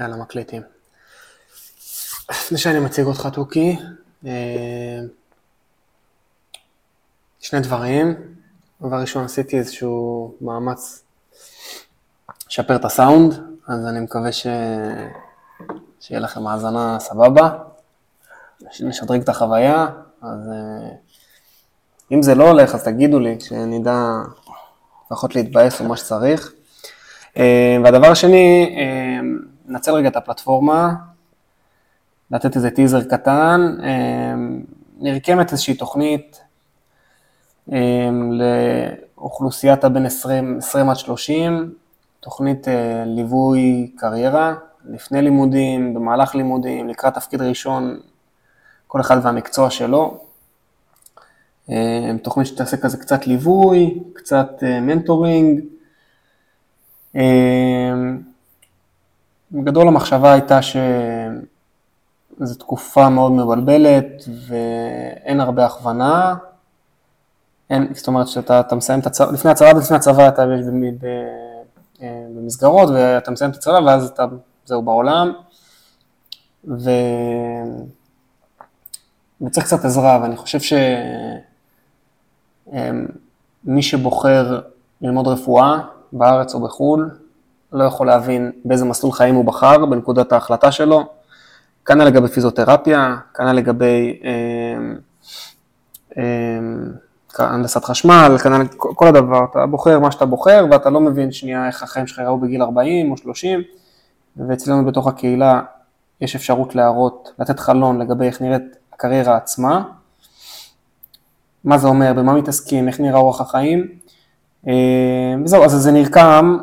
יאללה, מקליטים. לפני שאני מציג אותך, תוכי, אה, שני דברים. דבר ראשון, עשיתי איזשהו מאמץ לשפר את הסאונד, אז אני מקווה ש... שיהיה לכם האזנה סבבה, נשדרג את החוויה, אז אה, אם זה לא הולך, אז תגידו לי, שנדע לפחות להתבאס או מה שצריך. אה, והדבר השני, ננצל רגע את הפלטפורמה, לתת איזה טיזר קטן, נרקמת איזושהי תוכנית לאוכלוסיית הבין 20, 20 עד 30, תוכנית ליווי קריירה, לפני לימודים, במהלך לימודים, לקראת תפקיד ראשון, כל אחד והמקצוע שלו. תוכנית שתעשה כזה קצת ליווי, קצת מנטורינג. בגדול המחשבה הייתה שזו תקופה מאוד מבלבלת ואין הרבה הכוונה. אין, זאת אומרת שאתה אתה מסיים את הצבא, לפני הצבא ולפני הצבא אתה במסגרות ואתה מסיים את הצבא ואז אתה, זהו בעולם. ו... וצריך קצת עזרה, ואני חושב שמי שבוחר ללמוד רפואה בארץ או בחו"ל, לא יכול להבין באיזה מסלול חיים הוא בחר בנקודת ההחלטה שלו. כנ"ל לגבי פיזיותרפיה, כנ"ל לגבי אה, אה, הנדסת חשמל, כנ"ל כל הדבר, אתה בוחר מה שאתה בוחר ואתה לא מבין שנייה איך החיים שלך יראו בגיל 40 או 30, ואצלנו בתוך הקהילה יש אפשרות להראות, לתת חלון לגבי איך נראית הקריירה עצמה, מה זה אומר, במה מתעסקים, איך נראה אורח החיים, וזהו, אז זה נרקם,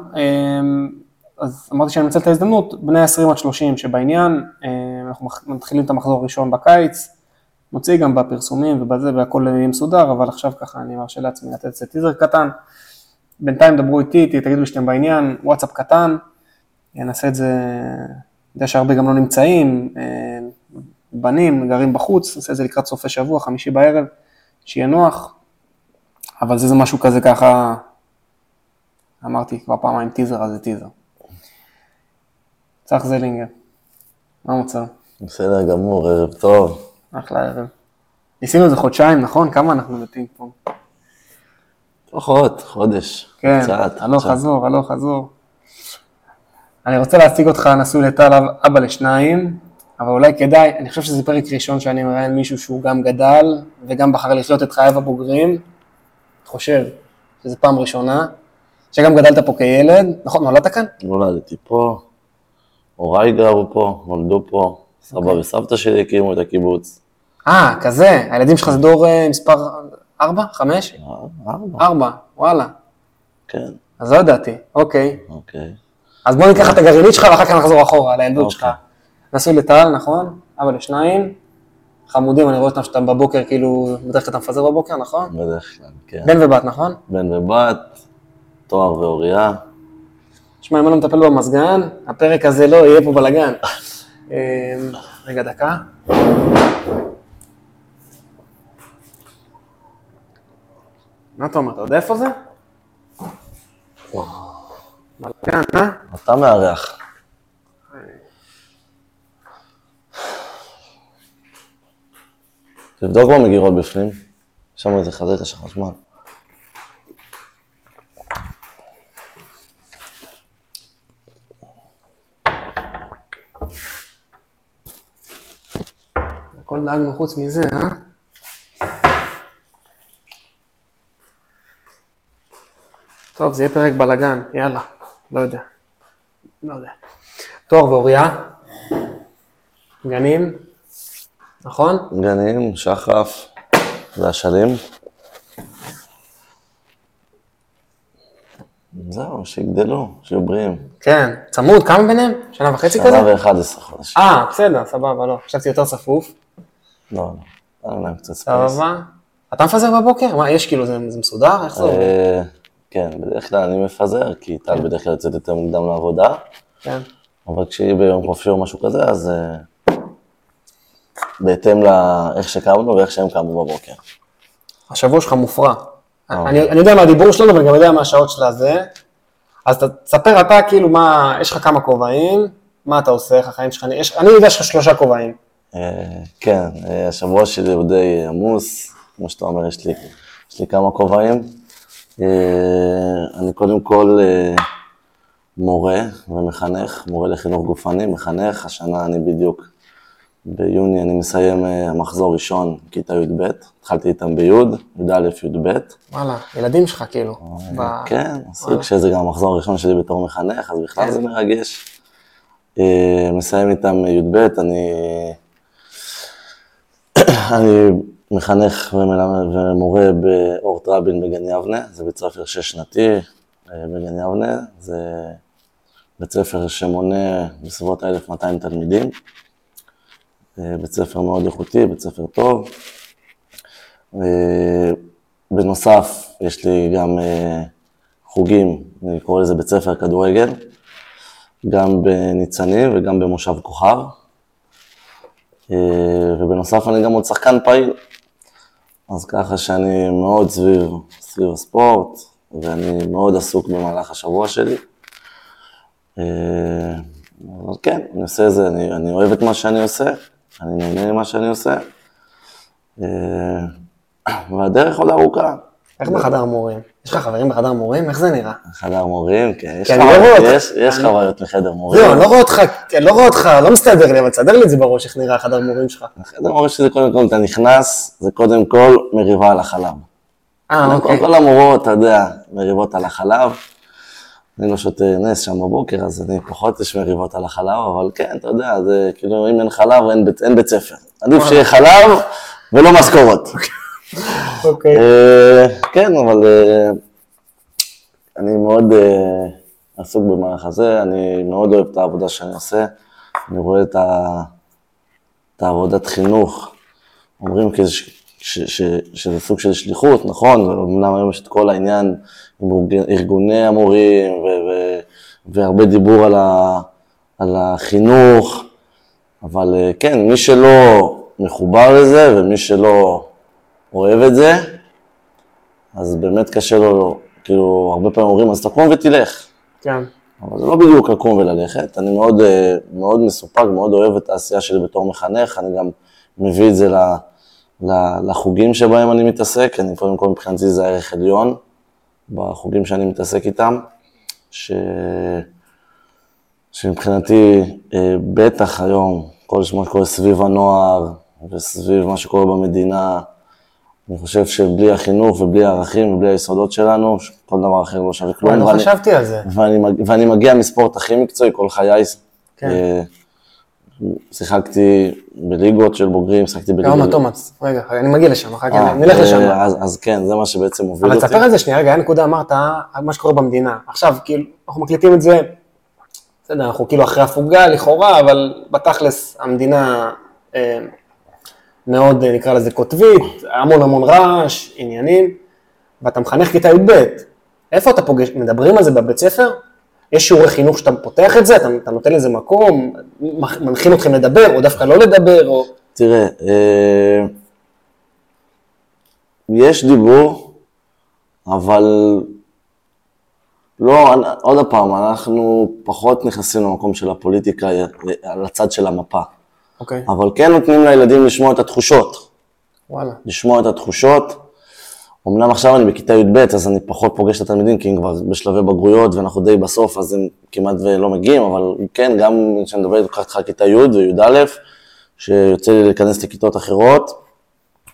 אז אמרתי שאני מנצל את ההזדמנות, בני 20 עד 30 שבעניין, אנחנו מתחילים את המחזור הראשון בקיץ, נוציא גם בפרסומים ובזה והכל יהיה מסודר, אבל עכשיו ככה אני מרשה לעצמי לתת איזה טיזר קטן. בינתיים דברו איתי, תגידו לי שאתם בעניין, וואטסאפ קטן, נעשה את זה, אני יודע שהרבה גם לא נמצאים, בנים, גרים בחוץ, נעשה את זה לקראת סופי שבוע, חמישי בערב, שיהיה נוח, אבל זה, זה משהו כזה ככה, אמרתי כבר פעמיים טיזר, אז זה טיזר. צח זלינגר, מה המצב? בסדר גמור, ערב טוב. אחלה ערב. ניסינו איזה חודשיים, נכון? כמה אנחנו מתים פה? פחות, חודש. כן, קצת. הלוך. חזור, הלוך חזור. אני רוצה להציג אותך נשוי לטל, אבא לשניים, אבל אולי כדאי, אני חושב שזה פרק ראשון שאני מראיין מישהו שהוא גם גדל וגם בחר לחיות את חייו הבוגרים. חושב שזו פעם ראשונה, שגם גדלת פה כילד, נכון, נולדת כאן? נולדתי פה, הוריי גרו פה, נולדו פה, סבא אוקיי. וסבתא שלי הקימו את הקיבוץ. אה, כזה, הילדים שלך זה דור אה, מספר 4? 5? אה, ארבע. 4, וואלה. כן, אז לא ידעתי, אוקיי. אוקיי. אז בוא ניקח את הגרעינית שלך ואחר כך נחזור אחורה, לילדות אוקיי. שלך. נשוי לטל, נכון? אבא לשניים. חמודים, אני רואה אותם שאתה בבוקר, כאילו, בדרך כלל אתה מפזר בבוקר, נכון? בדרך כלל, כן. בן ובת, נכון? בן ובת, תואר ואוריה. תשמע, אם אני לא מטפל במזגן, הפרק הזה לא יהיה פה בלאגן. אמ, רגע, דקה. מה אתה אומר? אתה יודע איפה זה? בלאגן, אה? אתה מארח. תבדוק במגירות בפנים, יש שם איזה חזית של חשמל. הכל דאגנו חוץ מזה, אה? טוב, זה יהיה פרק בלאגן, יאללה, לא יודע. לא יודע. תואר ואוריה, גנים, נכון? גנים, שחף ואשלים. זהו, שיגדלו, שיהיו בריאים. כן, צמוד, כמה ביניהם? שנה וחצי כזה? שנה ואחד עשרה חודשים. אה, בסדר, סבבה, לא. חשבתי יותר צפוף. לא, לא, היה להם קצת space. סבבה. אתה מפזר בבוקר? מה, יש כאילו, זה מסודר? איך זה עובד? אה, כן, בדרך כלל אני מפזר, כי טל בדרך כלל יוצאת יותר מוקדם לעבודה, כן. אבל כשהיא ביום חופשי או משהו כזה, אז אה, בהתאם לאיך שקמנו ואיך שהם קמו בבוקר. השבוע שלך מופרע. אה. אני אני יודע מה הדיבור שלנו ואני גם יודע מה השעות של הזה. אז תספר אתה כאילו מה, יש לך כמה כובעים, מה אתה עושה, איך החיים שלך, אני יודע שיש לך שלושה כובעים. אה, כן, אה, השבוע שלי הוא די עמוס, כמו שאתה אומר, יש לי, יש לי כמה כובעים. אה, אני קודם כל מורה ומחנך, מורה לחינוך גופני, מחנך, השנה אני בדיוק, ביוני אני מסיים מחזור ראשון, כיתה י"ב, התחלתי איתם בי', י"א, י"ב. וואלה, ילדים שלך כאילו. ב- כן, סוג שזה גם המחזור הראשון שלי בתור מחנך, אז בכלל זה מרגש. מסיים איתם י"ב, אני, אני מחנך ומלמד ומורה באורט רבין בגן יבנה, זה בית ספר שש שנתי אה, בגן יבנה, זה בית ספר שמונה בסביבות 1,200 תלמידים, אה, בית ספר מאוד איכותי, בית ספר טוב. אה, בנוסף, יש לי גם חוגים, אני קורא לזה בית ספר כדורגל, גם בניצנים וגם במושב כוכב. ובנוסף, אני גם עוד שחקן פעיל. אז ככה שאני מאוד סביב, סביב הספורט, ואני מאוד עסוק במהלך השבוע שלי. אה, אבל כן, אני עושה את זה, אני, אני אוהב את מה שאני עושה, אני נהנה ממה שאני עושה. אה, והדרך עוד ארוכה. איך בחדר מורים? יש לך חברים בחדר מורים? איך זה נראה? חדר מורים, כן, יש לא חוויות, חוויות מחדר מורים. זהו, אני לא רואה אותך, אני לא רואה אותך, לא מסתדר לי, אבל תסדר לי את זה בראש, איך נראה החדר מורים שלך. חדר מורים שלי, קודם כל, אתה נכנס, זה קודם כל מריבה על החלב. אה, אוקיי. כל המורות, אתה יודע, מריבות על החלב. אני לא שותה נס שם בבוקר, אז אני פחות יש מריבות על החלב, אבל כן, אתה יודע, זה כאילו, אם אין חלב, אין בית, אין בית ספר. עדיף שיהיה חלב ולא משכורות. אוקיי. אה, כן, אבל אה, אני מאוד אה, עסוק במערך הזה, אני מאוד אוהב את העבודה שאני עושה, אני רואה את, את העבודת חינוך, אומרים כזה ש, ש, שזה סוג של שליחות, נכון, אמנם היום יש את כל העניין עם ארגוני המורים ו, ו, והרבה דיבור על, ה, על החינוך, אבל כן, מי שלא מחובר לזה ומי שלא אוהב את זה, אז באמת קשה לו, כאילו, הרבה פעמים אומרים, אז תקום ותלך. כן. אבל זה לא בדיוק לקום וללכת. אני מאוד, אה, מאוד מסופק, מאוד אוהב את העשייה שלי בתור מחנך, אני גם מביא את זה ל, ל, לחוגים שבהם אני מתעסק, אני קודם כל מבחינתי זה ערך עליון, בחוגים שאני מתעסק איתם, ש... שמבחינתי, אה, בטח היום, כל מה שקורה סביב הנוער וסביב מה שקורה במדינה, אני חושב שבלי החינוך ובלי הערכים ובלי היסודות שלנו, כל דבר אחר לא שווה כלום. אני לא חשבתי על זה. ואני, מג- ואני מגיע מספורט הכי מקצועי כל חיי. כן. אה, שיחקתי בליגות של בוגרים, שיחקתי בליגות... כמה תומאץ. רגע, אני מגיע לשם, אחר כך אה, נלך אה, לשם. אז, אז כן, זה מה שבעצם מוביל אבל אותי. תספר על זה שנייה, רגע, היה נקודה, אמרת, מה שקורה במדינה. עכשיו, כאילו, אנחנו מקליטים את זה, בסדר, אנחנו כאילו אחרי הפוגה לכאורה, אבל בתכלס המדינה אה, מאוד, אה, נקרא לזה, קוטבית, המון המון רעש, עניינים, ואתה מחנך כיתה י"ב. איפה אתה פוגש, מדברים על זה בבית ספר? יש שיעורי חינוך שאתה פותח את זה, אתה, אתה נותן לזה מקום, מנחים אתכם לדבר, או דווקא לא לדבר, או... תראה, אה, יש דיבור, אבל לא, עוד פעם, אנחנו פחות נכנסים למקום של הפוליטיקה, אה, על הצד של המפה. אוקיי, אבל כן נותנים לילדים לשמוע את התחושות. וואלה. לשמוע את התחושות. אמנם עכשיו אני בכיתה י"ב, אז אני פחות פוגש את התלמידים, כי הם כבר בשלבי בגרויות ואנחנו די בסוף, אז הם כמעט ולא מגיעים, אבל כן, גם כשאני מדבר איתך כיתה י' וי"א, שיוצא לי להיכנס לכיתות אחרות,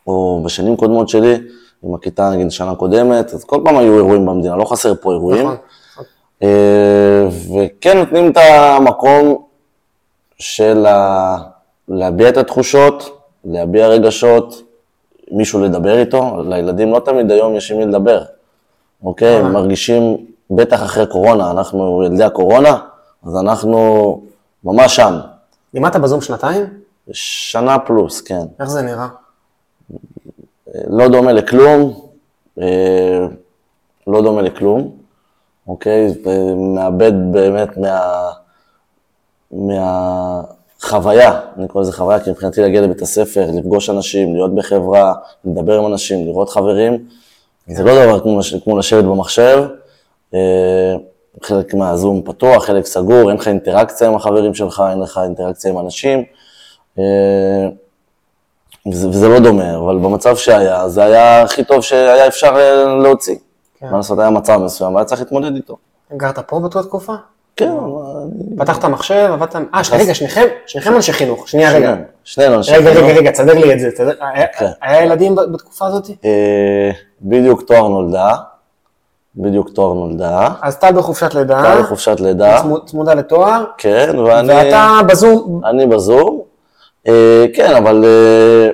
או בשנים קודמות שלי, עם הכיתה נגיד שנה קודמת, אז כל פעם היו אירועים במדינה, לא חסר פה אירועים. נכון. אה, וכן נותנים את המקום של ה... להביע את התחושות, להביע רגשות, מישהו לדבר איתו, לילדים לא תמיד היום יש עם מי לדבר, אוקיי? הם מרגישים, בטח אחרי קורונה, אנחנו ילדי הקורונה, אז אנחנו ממש שם. לימדת בזום שנתיים? שנה פלוס, כן. איך זה נראה? לא דומה לכלום, אה, לא דומה לכלום, אוקיי? ומאבד באמת מה... מהחוויה, אני קורא לזה חוויה, כי מבחינתי להגיע לבית הספר, לפגוש אנשים, להיות בחברה, לדבר עם אנשים, לראות חברים, זה לא דבר כמו, כמו לשבת במחשב. אה, חלק מהזום פתוח, חלק סגור, אין לך אינטראקציה עם החברים שלך, אין לך אינטראקציה עם אנשים. אה, וזה, וזה לא דומה, אבל במצב שהיה, זה היה הכי טוב שהיה אפשר אה, להוציא. כן. מה לעשות, היה מצב מסוים, והיה צריך להתמודד איתו. גרת פה באותה תקופה? כן, אבל... פתחת מחשב, עבדת... אה, ש- רגע, שניכם, שניכם אנשי חינוך. שנייה, רגע. שנינו, אנשי רגע, חינוך. רגע, רגע, תסדר לי את זה. תסדר- היה- כן. היה ילדים בתקופה הזאת? אה, בדיוק תואר נולדה, בדיוק תואר נולדה, אז טל בחופשת לידה, הייתה לי חופשת לידה, צמוד- צמודה לתואר, כן, ואני... ואתה בזום, אני בזום, אה, כן, אבל, אה,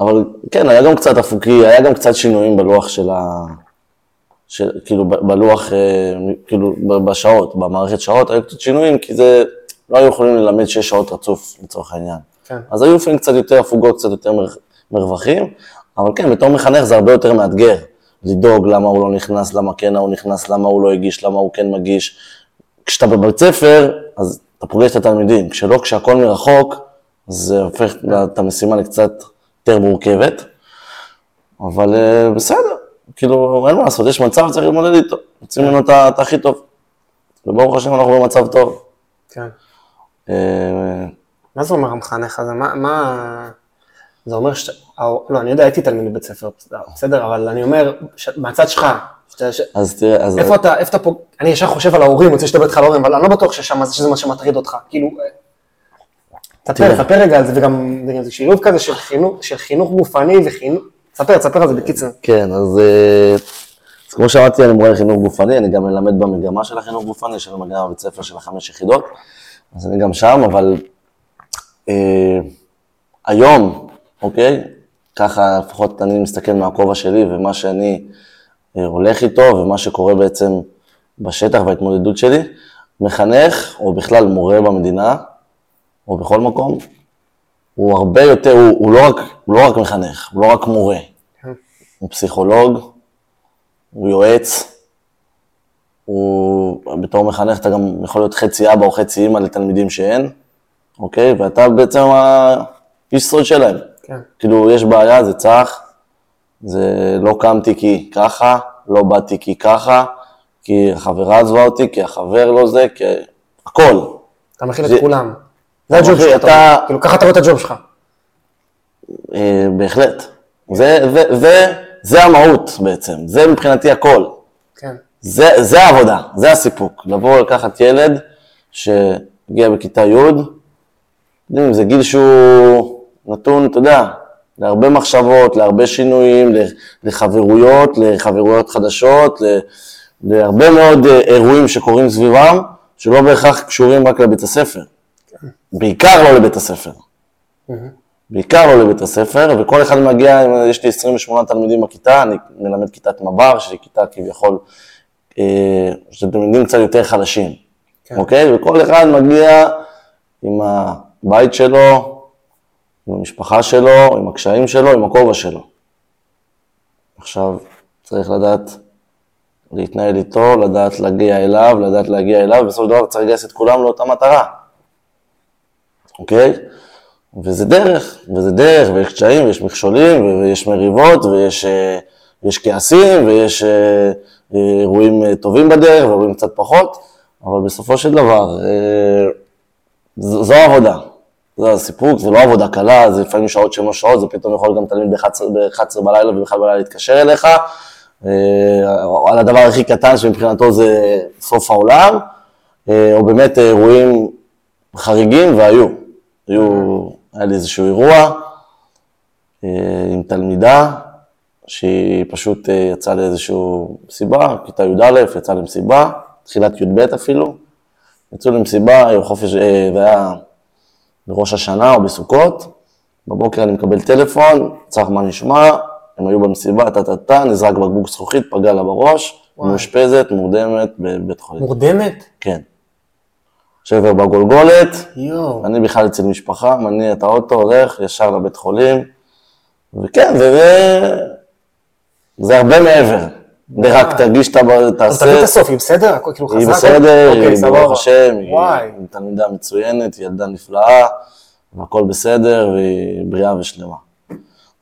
אבל כן, היה גם קצת אפוקי, היה גם קצת שינויים בלוח של ה... של, כאילו, בלוח, אה, כאילו, ב- בשעות, במערכת שעות, היו קצת שינויים, כי זה, לא היו יכולים ללמד שש שעות רצוף, לצורך העניין. כן. אז היו לפעמים קצת יותר הפוגות, קצת יותר מר, מרווחים, אבל כן, בתור מחנך זה הרבה יותר מאתגר. לדאוג למה הוא לא נכנס, למה כן הוא נכנס, למה הוא לא הגיש, למה הוא כן מגיש. כשאתה בבית ספר, אז אתה פוגש את התלמידים. כשלא, כשהכול מרחוק, זה הופך את המשימה לקצת יותר מורכבת. אבל אה, בסדר, כאילו, אין מה לעשות, יש מצב, צריך להתמודד איתו. יוצאים ממנו את הכי טוב. וברוך השם אנחנו במצב טוב. כן. אה, מה זה אומר המחנך הזה? מה, מה... זה אומר ש... לא, אני יודע, הייתי תלמיד בבית ספר, בסדר, אבל אני אומר, ש... מהצד שלך, ש... אז תראה, אז... איפה אתה, איפה אתה פה, אני ישר חושב על ההורים, רוצה שתדבר איתך על ההורים, אבל אני לא בטוח ששם זה שזה מה שמטריד אותך, כאילו, אה, תספר. תספר רגע על זה, וגם וגם זה שילוב כזה של חינוך, של חינוך גופני וחינוך, תספר, תספר על זה בקיצור. כן, אז, אה, אז כמו שאמרתי, אני מורה לחינוך גופני, אני גם מלמד במגמה של החינוך גופני, יש לנו מגמה בבית ספר של החמש יחידות, אז אני גם שם, אבל אה, היום, אוקיי, ככה לפחות אני מסתכל מהכובע שלי ומה שאני אה, הולך איתו ומה שקורה בעצם בשטח וההתמודדות שלי, מחנך, או בכלל מורה במדינה, או בכל מקום, הוא הרבה יותר, הוא, הוא, לא, רק, הוא לא רק מחנך, הוא לא רק מורה, הוא פסיכולוג, הוא יועץ, הוא, בתור מחנך אתה גם יכול להיות חצי אבא או חצי אימא לתלמידים שאין, אוקיי? ואתה בעצם האיש סוד שלהם. כן. כאילו, יש בעיה, זה צח, זה לא קמתי כי ככה, לא באתי כי ככה, כי החברה עזבה אותי, כי החבר לא זה, כי... הכל. אתה מכיל זה- את כולם. זה הג'וב שלך, אתה. כאילו, ככה אתה רואה את הג'וב שלך. אה, בהחלט. זה, המהות בעצם, זה מבחינתי הכל. כן. זה, זה העבודה, זה הסיפוק. לבוא לקחת ילד שהגיע בכיתה י', יודעים, זה גיל שהוא נתון, אתה יודע, להרבה מחשבות, להרבה שינויים, לחברויות, לחברויות חדשות, להרבה מאוד אה, אירועים שקורים סביבם, שלא בהכרח קשורים רק לבית הספר. בעיקר לא לבית הספר. בעיקר לא לבית הספר, וכל אחד מגיע, יש לי 28 תלמידים בכיתה, אני מלמד כיתת מב"ר, שהיא כיתה כביכול, אה, שזה תלמידים קצת יותר חלשים, כן. אוקיי? וכל אחד מגיע עם הבית שלו, עם המשפחה שלו, עם הקשיים שלו, עם הכובע שלו. עכשיו, צריך לדעת להתנהל איתו, לדעת להגיע אליו, לדעת להגיע אליו, ובסופו של דבר צריך לגייס את כולם לאותה מטרה, אוקיי? וזה דרך, וזה דרך, ויש קשיים, ויש מכשולים, ויש מריבות, ויש אה, יש כעסים, ויש אה, אה, אירועים טובים בדרך, ואירועים קצת פחות, אבל בסופו של דבר, זו העבודה. זה הסיפוק, זה לא עבודה קלה, זה לפעמים שעות שהן לא שעות, זה פתאום יכול גם תלמיד ב-11 בלילה ובכלל בלילה להתקשר אליך, על הדבר הכי קטן שמבחינתו זה סוף העולם, או באמת אירועים חריגים, והיו. היו, היה לי איזשהו אירוע אה, עם תלמידה, שהיא פשוט אה, יצאה לאיזשהו מסיבה, כיתה י"א, יצאה למסיבה, תחילת י"ב אפילו, יצאו למסיבה, היו חופש, אה, זה היה בראש השנה או בסוכות, בבוקר אני מקבל טלפון, צריך מה נשמע, הם היו במסיבה, טה-טה-טה, נזרק בקבוק זכוכית, פגע לה בראש. מאושפזת, מורדמת בבית חולים. מורדמת? כן. שבר בגולגולת, יואו. אני בכלל אצל משפחה, מניע את האוטו, הולך ישר לבית חולים, וכן, זה, זה, הרבה מעבר. זה רק תרגיש, את ה- אז תביא תעשה, את הסוף, היא בסדר? הכל כאילו חזק? היא בסדר, היא. ברוך השם. היא תלמידה מצוינת, היא ילדה נפלאה, והכל בסדר, והיא בריאה ושלמה.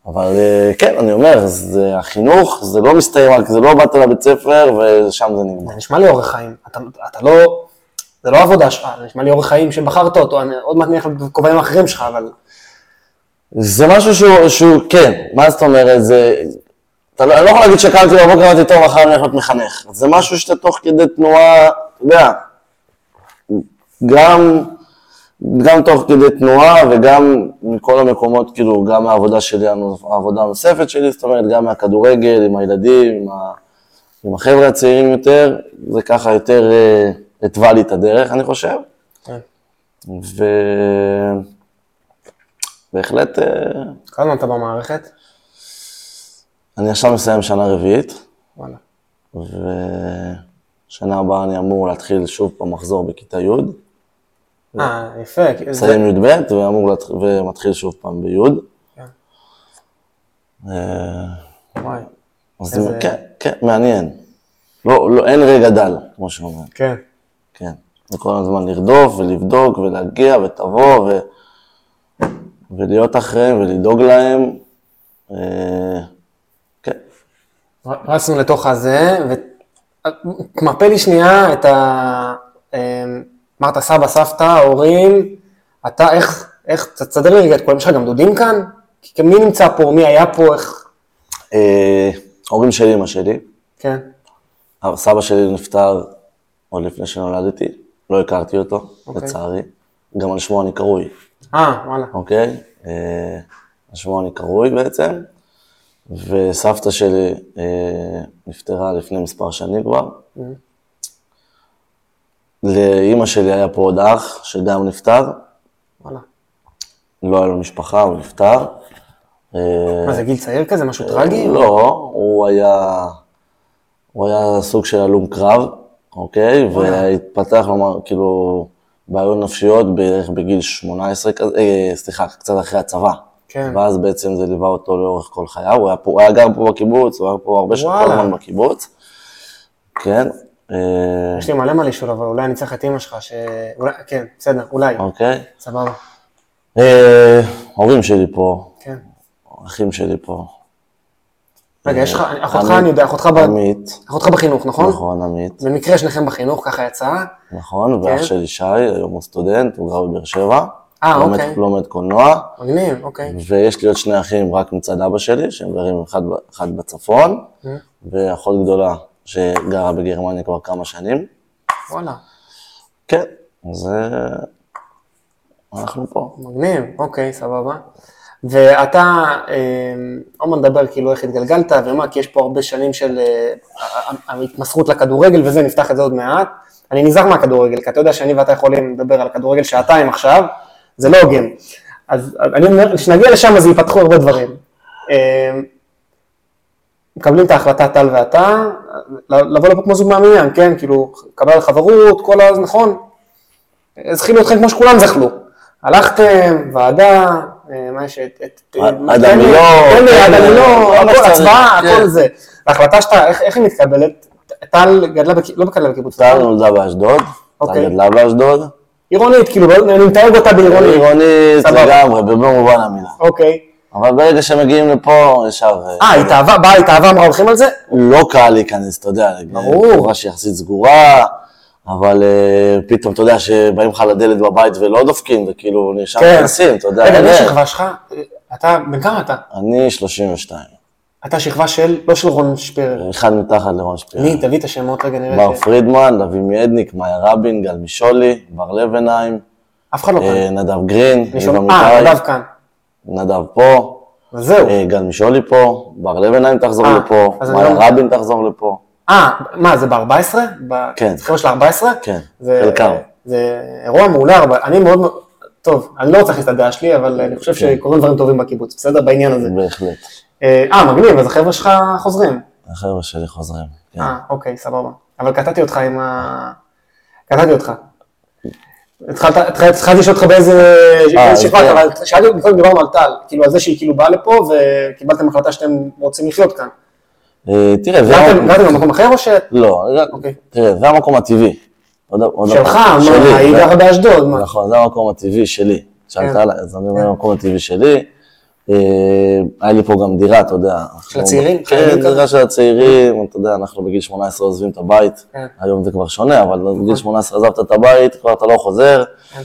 אבל אה, כן, אני אומר, זה החינוך, זה לא מסתיים רק, זה לא באת לבית ספר ושם זה נגמר. זה נשמע לי אורח חיים. אתה, אתה לא, זה לא עבודה שלך, זה נשמע לי אורח חיים שבחרת אותו, אני עוד מעט נלך לכובעים האחרים שלך, אבל... זה משהו שהוא, שהוא כן, מה זאת אומרת, זה... אתה לא, אני לא יכול להגיד שקמתי בבוקר ואמרתי, טוב, מחר אני הולך מחנך. זה משהו שאתה תוך כדי תנועה, אתה יודע, גם, גם תוך כדי תנועה וגם מכל המקומות, כאילו, גם מהעבודה שלי, העבודה הנוספת שלי, זאת אומרת, גם מהכדורגל, עם הילדים, עם, ה, עם החבר'ה הצעירים יותר, זה ככה יותר אה, התווה לי את הדרך, אני חושב. כן. ובהחלט... אה, כמה אתה במערכת? אני עכשיו מסיים שנה רביעית, וואלה. ושנה הבאה אני אמור להתחיל שוב פעם מחזור בכיתה י'. אה, יפה. מסיים י"ב ואמור להתח... ומתחיל שוב פעם בי'. כן. אה, וואי. אז כן, כן, מעניין. לא, לא, אין רגע דל, כמו שאומרים, כן. כן. זה כל הזמן לרדוף ולבדוק ולהגיע ותבוא ו... ולהיות אחריהם ולדאוג להם. אה, כן. רצנו לתוך הזה, ותמפה לי שנייה את ה... אמ, אמרת סבא, סבתא, הורים, אתה, איך, איך, תסדר לי רגע את כולם, יש לך גם דודים כאן? כי מי נמצא פה, מי היה פה, איך... אה, הורים של אמא שלי, כן, סבא שלי נפטר עוד לפני שנולדתי, לא הכרתי אותו, אוקיי. לצערי. גם על שמו אני קרוי, אה, וואלה, אוקיי? אה, על שמו אני קרוי בעצם. וסבתא שלי אה, נפטרה לפני מספר שנים כבר. לאימא שלי היה פה עוד אח, שגם נפטר. וואלה. לא היה לו משפחה, הוא נפטר. אה, מה זה גיל צעיר כזה, משהו טרגי? לא, הוא היה, הוא היה סוג של הלום קרב, אוקיי? והתפתח לו כאילו בעיות נפשיות בערך בגיל 18 כזה, אה, סליחה, קצת אחרי הצבא. כן. ואז בעצם זה ליווה אותו לאורך כל חייו, הוא היה, פה, הוא היה גר פה בקיבוץ, הוא היה פה הרבה שנים, כל. הזמן בקיבוץ. כן, אה, יש לי מלא מה לשאול, אבל אולי אני צריך את אימא שלך, ש... אולי, כן, בסדר, אולי, אוקיי. סבבה, אה, הורים שלי פה, כן. אחים שלי פה. רגע, יש לך, אחותך, עמית- אני יודע, אחותך ב- עמית, אחותך בחינוך, נכון? נכון, עמית. במקרה שניכם בחינוך, ככה יצא. נכון, ואח כן. שלי שי, היום הוא סטודנט, הוא גר בבאר שבע. אה, אוקיי. לומד קולנוע, מגניב, אוקיי. ויש לי עוד שני אחים רק מצד אבא שלי, שהם גרים אחד, בצפון, Mm. ואחות גדולה שגרה בגרמניה כבר כמה שנים. וואלה, כן, אז אה, אנחנו פה. מגניב, אוקיי, סבבה. ואתה, עוד מעט נדבר כאילו איך התגלגלת ומה, כי יש פה הרבה שנים של אה, ההתמסרות לכדורגל וזה, נפתח את זה עוד מעט. אני נזהר מהכדורגל, כי אתה יודע שאני ואתה יכולים לדבר על הכדורגל שעתיים עכשיו, זה לא הוגן. אז אני אומר, כשנגיע לשם אז ייפתחו הרבה דברים. אה, מקבלים את ההחלטה טל ואתה, לבוא לפה כמו זוג מהמניין, כן? כאילו, קבל חברות, כל הז... נכון? זכינו אתכם כמו שכולם זכלו. הלכתם, ועדה, מה יש? את... את- עד לי, עד מה הכל, הצבעה, כן. הכל זה. ההחלטה שאתה, איך היא מתקבלת? טל גדלה, לא גדלה בקיבוץ, טל נולדה באשדוד, אוקיי. טל גדלה באשדוד. עירונית, כאילו, אני מתייג אותה בעירונית. עירונית. לגמרי, במובן המילה. אוקיי. אבל ברגע שמגיעים לפה, ישר... אה, התאהבה, באה התאהבה, אמרה הולכים על זה? לא קל להיכנס, אתה יודע, ברור. חברה שיחסית סגורה, אבל אה, פתאום, אתה יודע, שבאים לך לדלת בבית ולא דופקים, וכאילו, נשאר כן. נכנסים, אתה יודע, רגע, מי אין. השכבה שלך? אתה, בן כמה אתה? אני 32, אתה שכבה של, לא של רון שפירר. אחד מתחת לרון שפירא. מי? תביא את השמות רגע, נראה בר. פרידמן, דוד מידניק, מאיה רבין, גל מישולי, בר לבנהיים, אף אחד לא אה, כאן. נדב גרין, אה, נדב כאן. נדב פה, זהו. אה, גל מישולי פה, בר לבנהיים תחזור אה, לפה, מאיה לא- רבין תחזור לפה. אה, מה, זה ב-14? כן. חבר'ה של ה-14? כן, זה- חלקם. זה אירוע מעולה, אבל אני מאוד. טוב, אני לא רוצה להכניס את הדעה שלי, אבל אני חושב כן. שקורים דברים טובים בקיבוץ, בסדר? בעניין הזה. בהחלט. אה, אה, מגניב, אז החבר'ה שלך חוזרים. החבר'ה שלי חוזרים. כן. אה, אוקיי, סבבה. אבל קטעתי אותך עם ה... קטעתי אותך. התחלת, התחלתי לשאול אותך באיזה אה, באיזה שכבה, כן. אבל שאלתי אותך, דיברנו על טל, כאילו על זה שהיא כאילו באה לפה וקיבלתם החלטה שאתם רוצים לחיות כאן. אה, תראה, זה... גרתם במקום אחר או ש... לא, אוקיי. תראה, זה המקום הטבעי. שלך, מה, היא גרה באשדוד, מה? נכון, זה המקום הטבעי שלי. שאלת כן. עליי, אז אני אומר, המקום הטבעי שלי. אה, היה לי פה גם דירה, אתה יודע. של הצעירים? כן, דירה של הצעירים, אתה יודע, אנחנו בגיל 18 עוזבים את הבית, כן. היום זה כבר שונה, אבל בגיל 18 עזבת את הבית, כבר אתה לא חוזר. כן.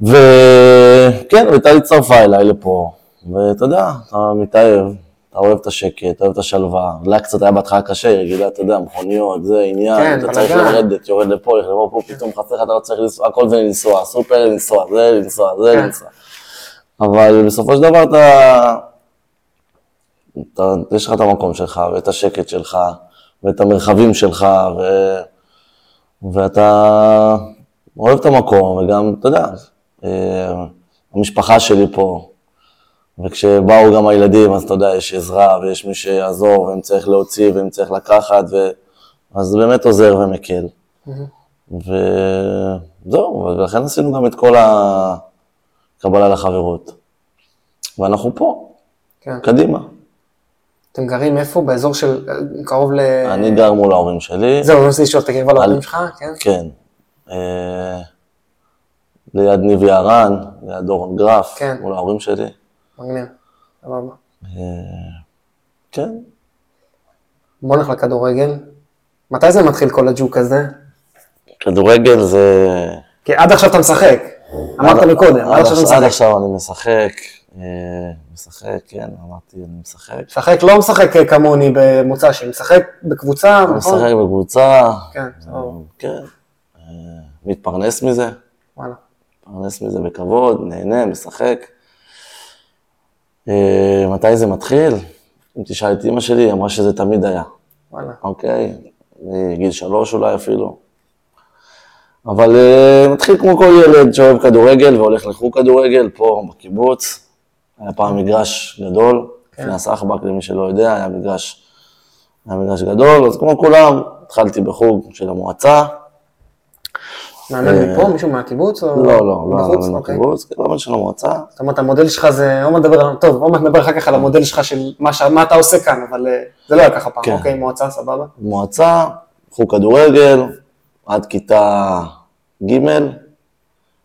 וכן, וטלי הצטרפה אליי לפה, ואתה יודע, אתה מתאהב, אתה אוהב את השקט, אתה אוהב את השלווה. לה קצת היה בהתחלה קשה, היא רגילה, אתה יודע, מכוניות, זה עניין, כן, אתה צריך. לרדת, יורד לפה, הולך לפה, פה, פתאום חסר לך, אתה לא צריך לנסוע, הכל זה לנסוע, סופר לנסוע, זה לנסוע, זה כן. לנסוע. אבל בסופו של דבר אתה, אתה, יש לך את המקום שלך, ואת השקט שלך, ואת המרחבים שלך, ו, ואתה אוהב את המקום, וגם, אתה יודע, אה, המשפחה שלי פה, וכשבאו גם הילדים, אז אתה יודע, יש עזרה, ויש מי שיעזור, ואם צריך להוציא, ואם צריך לקחת, ו... אז זה באמת עוזר ומקל. וזהו, ולכן עשינו גם את כל הקבלה לחברות. ואנחנו פה, כן. קדימה. אתם גרים איפה? באזור של קרוב ל... אני גר מול ההורים שלי. זהו, אני רוצה לשאול, אתה קרבה להורים שלך? כן. כן. אה, ליד ניב יערן, ליד אורן גרף, כן. מול ההורים שלי. מגניב. סבבה. אה, כן. בוא נלך לכדורגל. מתי זה מתחיל כל הג'וק הזה? כדורגל זה... כי עד עכשיו אתה משחק. אמרת מקודם, עד עכשיו אתה עכשיו- עד משחק. עכשיו אני משחק, אה, משחק, כן, אמרתי, אני משחק. משחק לא משחק אה, כמוני במוצא שלי, משחק בקבוצה, נכון? משחק בקבוצה, כן, סבבה. כן, מתפרנס מזה, וואלה. מתפרנס מזה בכבוד, נהנה, משחק. אה, מתי זה מתחיל? אם תשאל את אימא שלי, היא אמרה שזה תמיד היה, וואלה. אוקיי? מגיל שלוש אולי אפילו. אבל אה, מתחיל כמו כל ילד שאוהב כדורגל והולך לחוג כדורגל פה בקיבוץ. היה פעם מגרש גדול, כן. לפני הסחבק, למי שלא יודע, היה מגרש, היה מגרש גדול, אז כמו כולם, התחלתי בחוג של המועצה. מאמן מפה, מישהו מהקיבוץ? או אה, לא, לא, לא היה בחוץ? לנו אוקיי. בקיבוץ, כן, מאמן של המועצה. זאת אומרת, המודל שלך זה, עוד מעט נדבר, טוב, עוד מעט נדבר אחר כך על המודל שלך של מה אתה עושה כאן, אבל אה, זה לא היה ככה פעם, כן. אוקיי, מועצה, סבבה. מועצה, חוג כדורגל, עד כיתה ג'.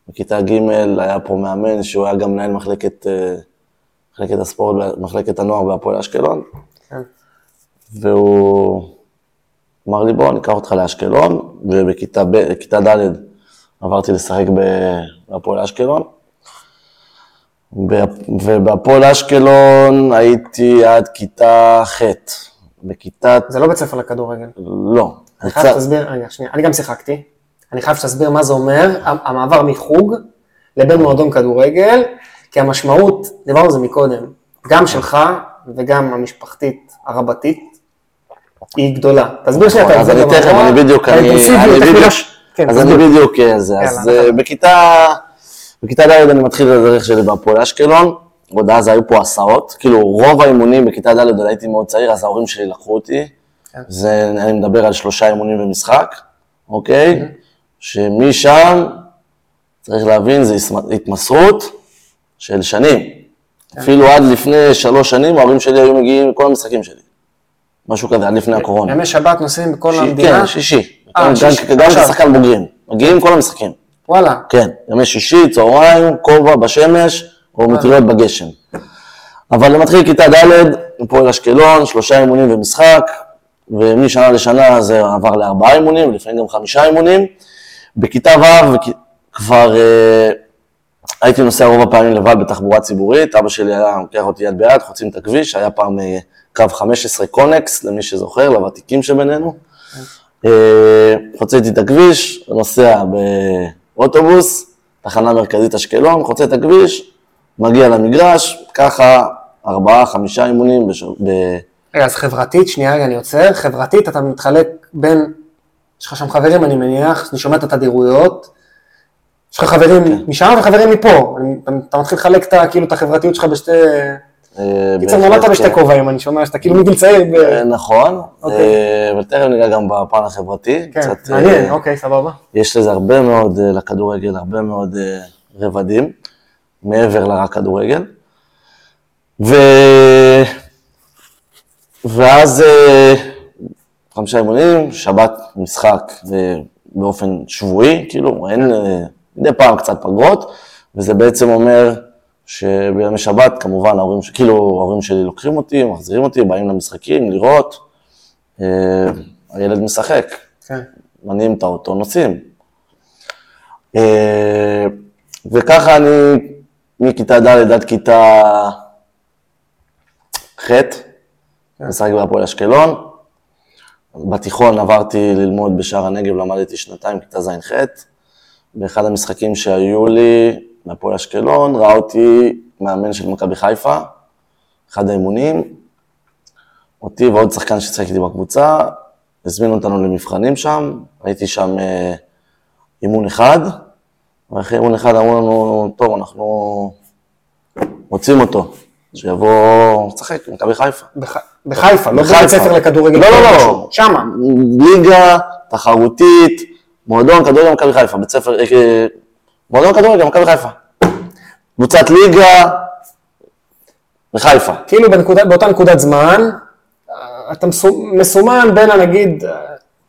בכיתה ג' היה פה מאמן שהוא היה גם מנהל מחלקת, אה, מחלקת הספורט, מחלקת הנוער בהפועל אשקלון, כן. והוא אמר לי בוא ניקח אותך לאשקלון, ובכיתה ד' עברתי לשחק בהפועל אשקלון. ובהפועל אשקלון הייתי עד כיתה ח'. בכיתה, זה לא בית ספר לכדורגל. לא. אני חייב שתסביר, רגע, שנייה, אני גם שיחקתי. אני חייב שתסביר מה זה אומר, המעבר מחוג לבין מועדון כדורגל, כי המשמעות, דיברנו על זה מקודם, גם שלך וגם המשפחתית הרבתית, היא גדולה. תסביר שנייה את אז אני ההבדל תכף, אני בדיוק, אני בדיוק, כן, אז אני תסביר. בדיוק אה, זה, אז אה, בכיתה, בכיתה ד' אני מתחיל את הדרך שלי בהפועל אשקלון, עוד אז היו פה הסעות, כאילו רוב האימונים בכיתה ד' עוד הייתי מאוד צעיר, אז ההורים שלי לקחו אותי, כן. זה, אני מדבר על שלושה אימונים במשחק, אוקיי? שמשם, צריך להבין, זה התמסרות של שנים. כן. אפילו עד לפני שלוש שנים, ההורים שלי היו מגיעים לכל המשחקים שלי. משהו כזה, עד לפני הקורונה. ימי שבת נוסעים בכל המדינה? כן, שישי. אה, גם-. כשחקן בוגרים. מגיעים כל המשחקים. וואלה, כן, ימי שישי, צהריים, כובע בשמש, או מטריות בגשם. אבל זה מתחיל כיתה ד', הפועל אשקלון, שלושה אימונים ומשחק, ומשנה לשנה זה עבר לארבעה אימונים, ולפעמים גם חמישה אימונים. בכיתה ו' כבר אה, הייתי נוסע רוב הפעמים לבד בתחבורה ציבורית, אבא שלי היה לוקח אותי יד ביד, חוצים את הכביש, היה פעם אה, קו 15 קונקס, למי שזוכר, לוותיקים שבינינו. אה, חוצה איתי את הכביש, נוסע באוטובוס, תחנה מרכזית אשקלון, חוצה את הכביש, מגיע למגרש, ככה ארבעה, חמישה אימונים בש... ב... רגע, אז חברתית, שנייה רגע, אני עוצר, חברתית אתה מתחלק בין, יש לך שם חברים אני מניח, אני שומע את התדירויות, יש לך חברים כן. משם וחברים מפה, אתה- מתחיל לחלק את כאילו את החברתיות שלך בשתי, קיצר בהחלט, נולדת בשתי כן. כובעים, אני שומע שאתה כאילו מגיל צעיר, אה, נכון, אוקיי. אה, אבל תכף ניגע גם בפן החברתי. כן, מעניין, אה, אוקיי, סבבה, יש לזה הרבה מאוד, אה, לכדורגל, הרבה מאוד אה, רבדים, מעבר לרק כדורגל. ו... ואז אה, חמישה אימונים, שבת משחק אה, באופן שבועי, כאילו אין, אה, מדי פעם קצת פגרות, וזה בעצם אומר שבימי שבת, כמובן, ההורים, כאילו, ההורים שלי לוקחים אותי, מחזירים אותי, באים למשחקים, לראות. אה, הילד משחק, כן. מניעים את האוטו, נוסעים. אה, וככה אני, מכיתה ד' עד כיתה ח', משחק בהפועל אשקלון. בתיכון עברתי ללמוד בשער הנגב, למדתי שנתיים, כיתה ז'-ח'. באחד המשחקים שהיו לי בהפועל אשקלון, ראה אותי מאמן של מכבי חיפה, אחד האימונים, אותי ועוד שחקן ששיחק איתי בקבוצה, הזמינו אותנו למבחנים שם, הייתי שם אה, אימון אחד, ואחרי אימון אחד אמרו לנו, טוב, אנחנו רוצים אותו, שיבוא לשחק במכבי חיפה. בח- בחיפה, לא. בבית ספר לכדורגל. לא, לא, לא. שמה. ליגה תחרותית, מועדון כדורגל מכבי חיפה, בית ספר, אה, מועדון כדורגל מכבי חיפה. קבוצת ליגה בחיפה. כאילו בנקודה, באותה נקודת זמן, אתה מסו- מסומן בין הנגיד,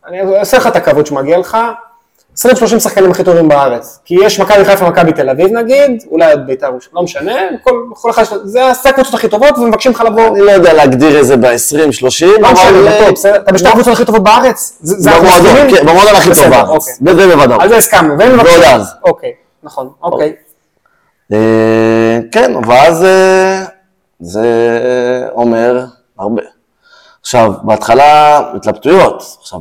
אני אעשה לך את הכבוד שמגיע לך, 20-30 שחקנים הכי טובים בארץ. כי יש מכבי חיפה ומכבי תל אביב נגיד, אולי עוד בית"ר, לא משנה, כל, כל אחד, זה זה הקבוצות הכי טובות ומבקשים לך לבוא. אני לא יודע להגדיר איזה ב-20, 30, לא משנה. זה? אתה בשתי הקבוצות הכי טובות בארץ? זה זה במועדון? כן, במועדון הכי טוב בסדר, בארץ. אוקיי. בזה בוודאות. על זה הסכמנו, ועוד מבקשים. אז. אוקיי, נכון, אוקיי. אה, כן, ואז אה, זה אומר הרבה. עכשיו, בהתחלה התלבטויות. עכשיו,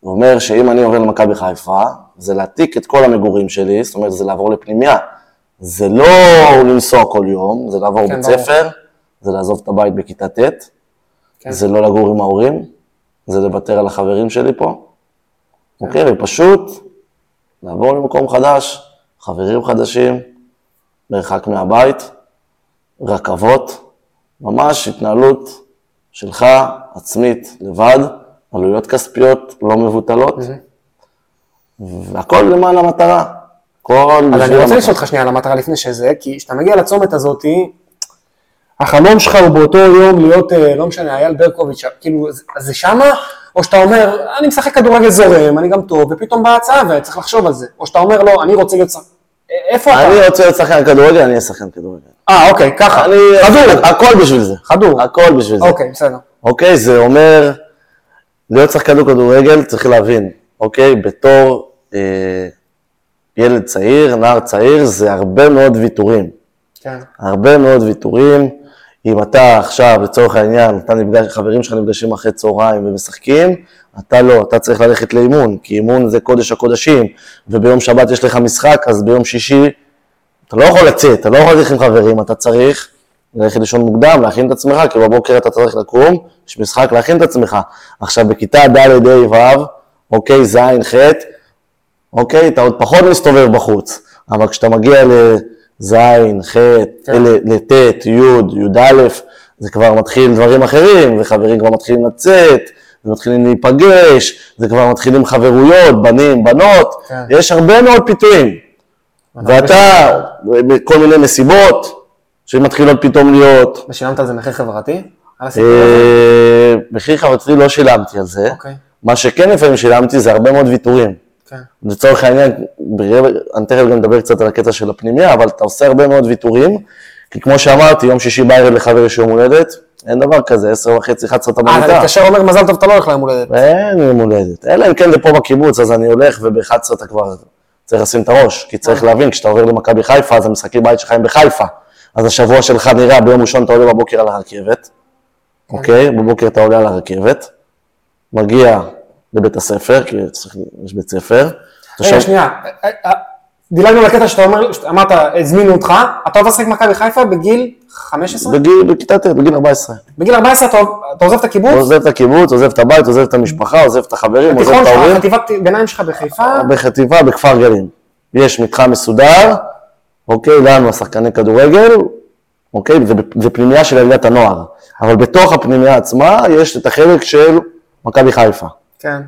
הוא אומר שאם אני עובר למכבי חיפה, זה להעתיק את כל המגורים שלי, זאת אומרת, זה לעבור לפנימייה. זה לא לנסוע כל יום, זה לעבור כן, בית. ספר, זה לעזוב את הבית בכיתה ט', כן. זה לא לגור עם ההורים, זה לוותר על החברים שלי פה, אוקיי? ופשוט לעבור למקום חדש, חברים חדשים, מרחק מהבית, רכבות, ממש התנהלות שלך, עצמית, לבד, עלויות כספיות לא מבוטלות, והכל למען המטרה. אז אני רוצה. לשאול אותך שנייה על המטרה לפני שזה, כי כשאתה מגיע לצומת הזאתי, החלום שלך הוא באותו יום להיות, אה, לא משנה, אייל ברקוביץ', כאילו, זה- אז זה שמה? או שאתה אומר, אני משחק כדורגל זורם, אני גם טוב, ופתאום באה הצעה וצריך לחשוב על זה. או שאתה אומר, לא, אני רוצה להיות איפה אתה? אני רוצה להיות שחקן כדורגל, אני אהיה שחקן כדורגל. אה, אוקיי, ככה. אני... חדור. הכל בשביל זה. חדור. הכל בשביל זה. אוקיי, בסדר. אוקיי? זה אומר, להיות שחקן בכדורגל, צריך להבין, אוקיי? בתור אה, ילד צעיר, נער צעיר, זה הרבה מאוד ויתורים. כן. הרבה מאוד ויתורים. אם אתה עכשיו, לצורך העניין, אתה נפגש, חברים שלך נפגשים אחרי צהריים ומשחקים, אתה לא, אתה צריך ללכת לאימון, כי אימון זה קודש הקודשים, וביום שבת יש לך משחק, אז ביום שישי אתה לא יכול לצאת, אתה לא יכול ללכת עם חברים, אתה צריך ללכת לישון מוקדם, להכין את עצמך, כי בבוקר אתה צריך לקום, יש משחק, להכין את עצמך. עכשיו, בכיתה ד' ה' ו', אוקיי, ז', ח', אוקיי, אתה עוד פחות מסתובב בחוץ, אבל כשאתה מגיע לז', ח', לט', י', י"א, זה כבר מתחיל דברים אחרים, וחברים כבר מתחילים לצאת, ומתחילים להיפגש, זה כבר מתחילים חברויות, בנים, בנות, כן. יש הרבה מאוד פיתויים. ואתה, בכל מיני מסיבות, שמתחילות פתאום להיות, ושילמת על זה מחיר חברתי? אה, מחיר חברתי לא שילמתי על זה, אוקיי. מה שכן לפעמים שילמתי זה הרבה מאוד ויתורים. כן. לצורך העניין, אני תכף גם אדבר קצת על הקטע של הפנימיה, אבל אתה עושה הרבה מאוד ויתורים, כי כמו שאמרתי, יום שישי בערב לחבר יש יום הולדת, אין דבר כזה, עשר וחצי, 11 אתה אה, אתה במיטה. מתקשר ואומר, מזל טוב, אתה לא הולך ליום הולדת. אין יום הולדת. אלא אם כן זה פה בקיבוץ, אז אני הולך, וב-11 אתה כבר צריך לשים את הראש. כי צריך להבין, כשאתה עובר למכבי חיפה, אז המשחקי בית שלך הם בחיפה. אז השבוע שלך נראה, ביום ראשון אתה עולה בבוקר על הרכבת, אוקיי? בבוקר אתה עולה על הרכבת, מגיע לבית הספר, כי צריך, יש בית ספר. רגע, שם- שנייה. אה, אה, דילגנו לקטע שאתה אומר, אמרת, הזמינו אותך, אתה עובר לשחק במכבי חיפה בגיל 15? בגיל, בכיתה ט', בגיל 14. בגיל 14 אתה אתה עוזב את הקיבוץ? עוזב את הקיבוץ, עוזב את הבית, עוזב את המשפחה, עוזב את החברים, עוזב את ההורים. חטיבת ביניים שלך בחיפה? בחטיבה בכפר גלים. יש מתחם מסודר, אוקיי, לנו השחקני כדורגל, אוקיי, זה, זה פנימייה של עליית הנוער. אבל בתוך הפנימייה עצמה יש את החלק של מכבי חיפה, כן.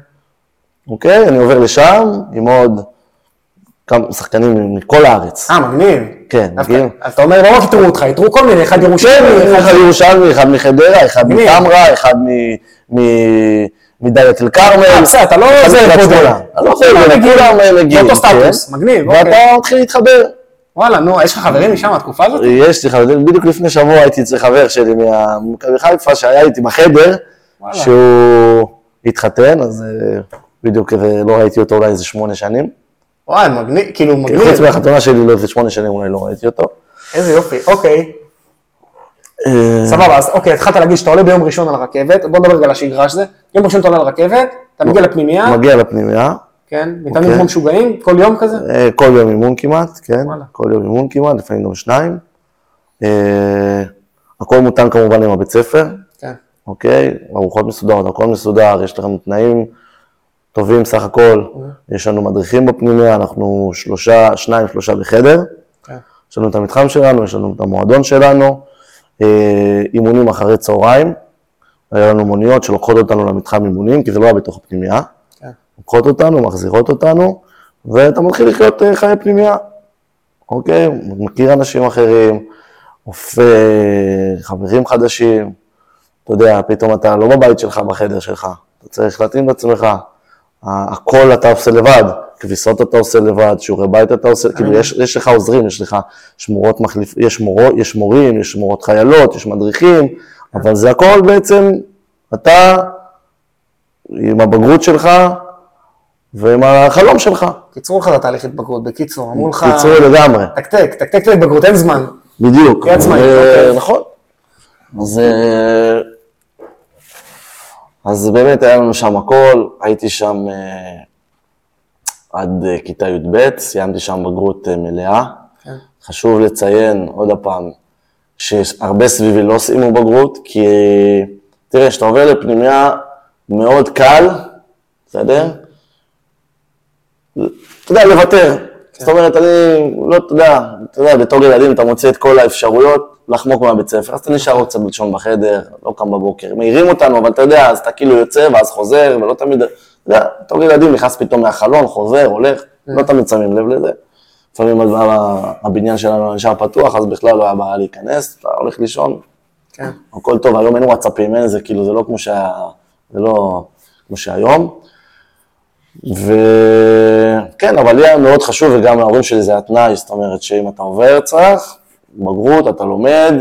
אוקיי? אני עובר לשם עם עוד כמה שחקנים מכל הארץ. אה, מגניב. כן, מגיעים. אז אתה אומר, לא רק יתרו אותך, יתרו כל מיני, אחד כן, ירושלמי, אחד ירושלמי, אחד מחדרה, אחד מגניב. מטמרה, אחד מ- מ- מדאלית אל כרמל. אה, בסדר, אתה לא בודד. שמונה. אני לא בודד, כולם מגיעים. באותו כן. סטטוס, מגניב, ואתה אוקיי. מתחיל להתחבר. וואלה, נו, יש לך חברים משם, התקופה הזאת? יש לי חברים, בדיוק לפני שבוע הייתי אצל חבר שלי ממכבי חיפה, שהיה איתי בחדר. שהוא התחתן, אז אה, בדיוק לא ראיתי אותו אולי איזה שמונה שנים. וואי, מגניב, כאילו מגניב. חוץ מהחתונה שלי, לא איזה שמונה שנים אולי לא ראיתי אותו. איזה יופי, אוקיי. אה, סבבה, אז אוקיי, התחלת להגיד שאתה עולה ביום ראשון על רכבת, בוא נדבר רגע על השגרה של זה. יום ראשון אתה עולה על רכבת, אתה מגיע לפנימייה, מגיע לפנימייה, כן, אוקיי. כמו משוגעים, כל יום כזה? כל יום אימון כמעט, כן. כל יום אימון כמעט, לפעמים גם שניים. הכל מותאם כמובן עם הבית ספר, כן. אוקיי? ארוחות מסודרות, הכל מסודר, יש לכם תנאים טובים סך הכל. יש לנו מדריכים בפנימיה, אנחנו שלושה, שניים, שלושה בחדר. כן. יש לנו את המתחם שלנו, יש לנו את המועדון שלנו, אה, אימונים אחרי צהריים. היה לנו מוניות שלוקחות אותנו למתחם אימונים, כי זה לא היה בתוך הפנימיה. כן. לוקחות אותנו, מחזירות אותנו, ואתה מתחיל לחיות אה, חיי פנימיה. אוקיי? מכיר אנשים אחרים, אופה חברים חדשים. אתה יודע, פתאום אתה לא בבית שלך, בחדר שלך. אתה צריך להתאים את עצמך. הכל אתה עושה לבד. כביסות אתה עושה לבד, שיעורי בית אתה עושה, כאילו יש, יש לך עוזרים, יש לך שמורות מחליף, יש, מורו, יש מורים, יש מורות חיילות, יש מדריכים, אבל זה הכל בעצם, אתה עם הבגרות שלך ועם החלום שלך. קיצרו לך את התהליך התבגרות, בקיצור, אמרו לך, קיצור לגמרי. תקתק, תקתק את ההתבגרות, אין זמן. בדיוק. ו- אוקיי. נכון. אז, אה, אז באמת היה לנו שם הכל, הייתי שם אה, עד אה, כיתה י"ב, סיימתי שם בגרות אה, מלאה. כן. חשוב לציין עוד פעם, שהרבה סביבי לא סיימו בגרות, כי תראה, כשאתה עובר לפנימיה מאוד קל, בסדר? אתה יודע, לוותר. זאת אומרת, אני לא, אתה יודע, אתה יודע, בתור ילדים אתה מוצא את כל האפשרויות לחמוק מהבית ספר, אז אתה נשאר עוד קצת לישון בחדר, לא קם בבוקר. מעירים אותנו, אבל אתה יודע, אז אתה כאילו יוצא ואז חוזר, ולא תמיד, אתה יודע, בתור ילדים נכנס פתאום מהחלון, חוזר, הולך, לא תמיד שמים לב לזה. לפעמים הבניין שלנו נשאר פתוח, אז בכלל לא היה בעיה להיכנס, אתה הולך לישון, כן. הכל טוב, היום אין וואטסאפים, אין איזה, כאילו, זה לא כמו שהיה, זה לא כמו שהיום. וכן, אבל לי היה מאוד חשוב, וגם להורים שלי זה התנאי, זאת אומרת שאם אתה עובר צריך, בגרות, אתה לומד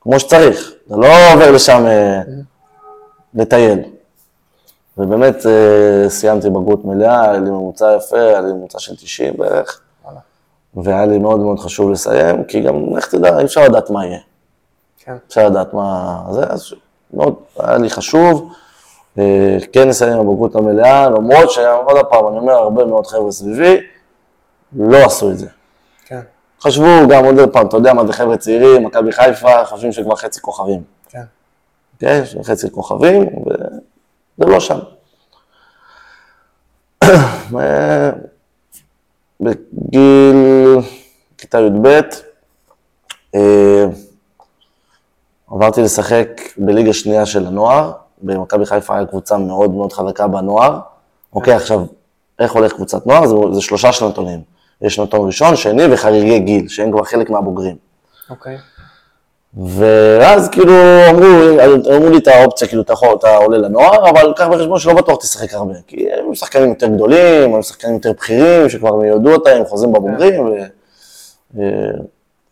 כמו שצריך, אתה לא עובר לשם אה, לטייל. ובאמת אה, סיימתי בגרות מלאה, היה לי ממוצע יפה, היה לי ממוצע של 90 בערך. והיה לי מאוד מאוד חשוב לסיים, כי גם, איך תדע, אי אפשר לדעת מה יהיה. כן. אפשר לדעת מה זה, אז מאוד, היה לי חשוב, אה, כן לסיים עם הבגרות המלאה, למרות שעוד פעם, אני אומר, הרבה מאוד חבר'ה סביבי לא עשו את זה. כן. חשבו גם עוד פעם, אתה יודע מה זה חבר'ה צעירים, מכבי חיפה, חושבים שכבר חצי כוכבים. כן. יש חצי כוכבים, וזה לא שם. ו- בגיל כיתה י"ב, אה, עברתי לשחק בליגה שנייה של הנוער, במכבי חיפה הייתה קבוצה מאוד מאוד חזקה בנוער. אוקיי, עכשיו, איך הולך קבוצת נוער? זה, זה שלושה שנתונים. יש שנתון ראשון, שני וחריגי גיל, שהם כבר חלק מהבוגרים. אוקיי. ואז כאילו אמרו, אמרו לי את האופציה, כאילו אתה, יכול, אתה עולה לנוער, אבל קח בחשבון שלא בטוח תשחק הרבה, כי הם שחקנים יותר גדולים, הם שחקנים יותר בכירים, שכבר מיודעו אותם, הם חוזרים בבוגרים, ו... ו...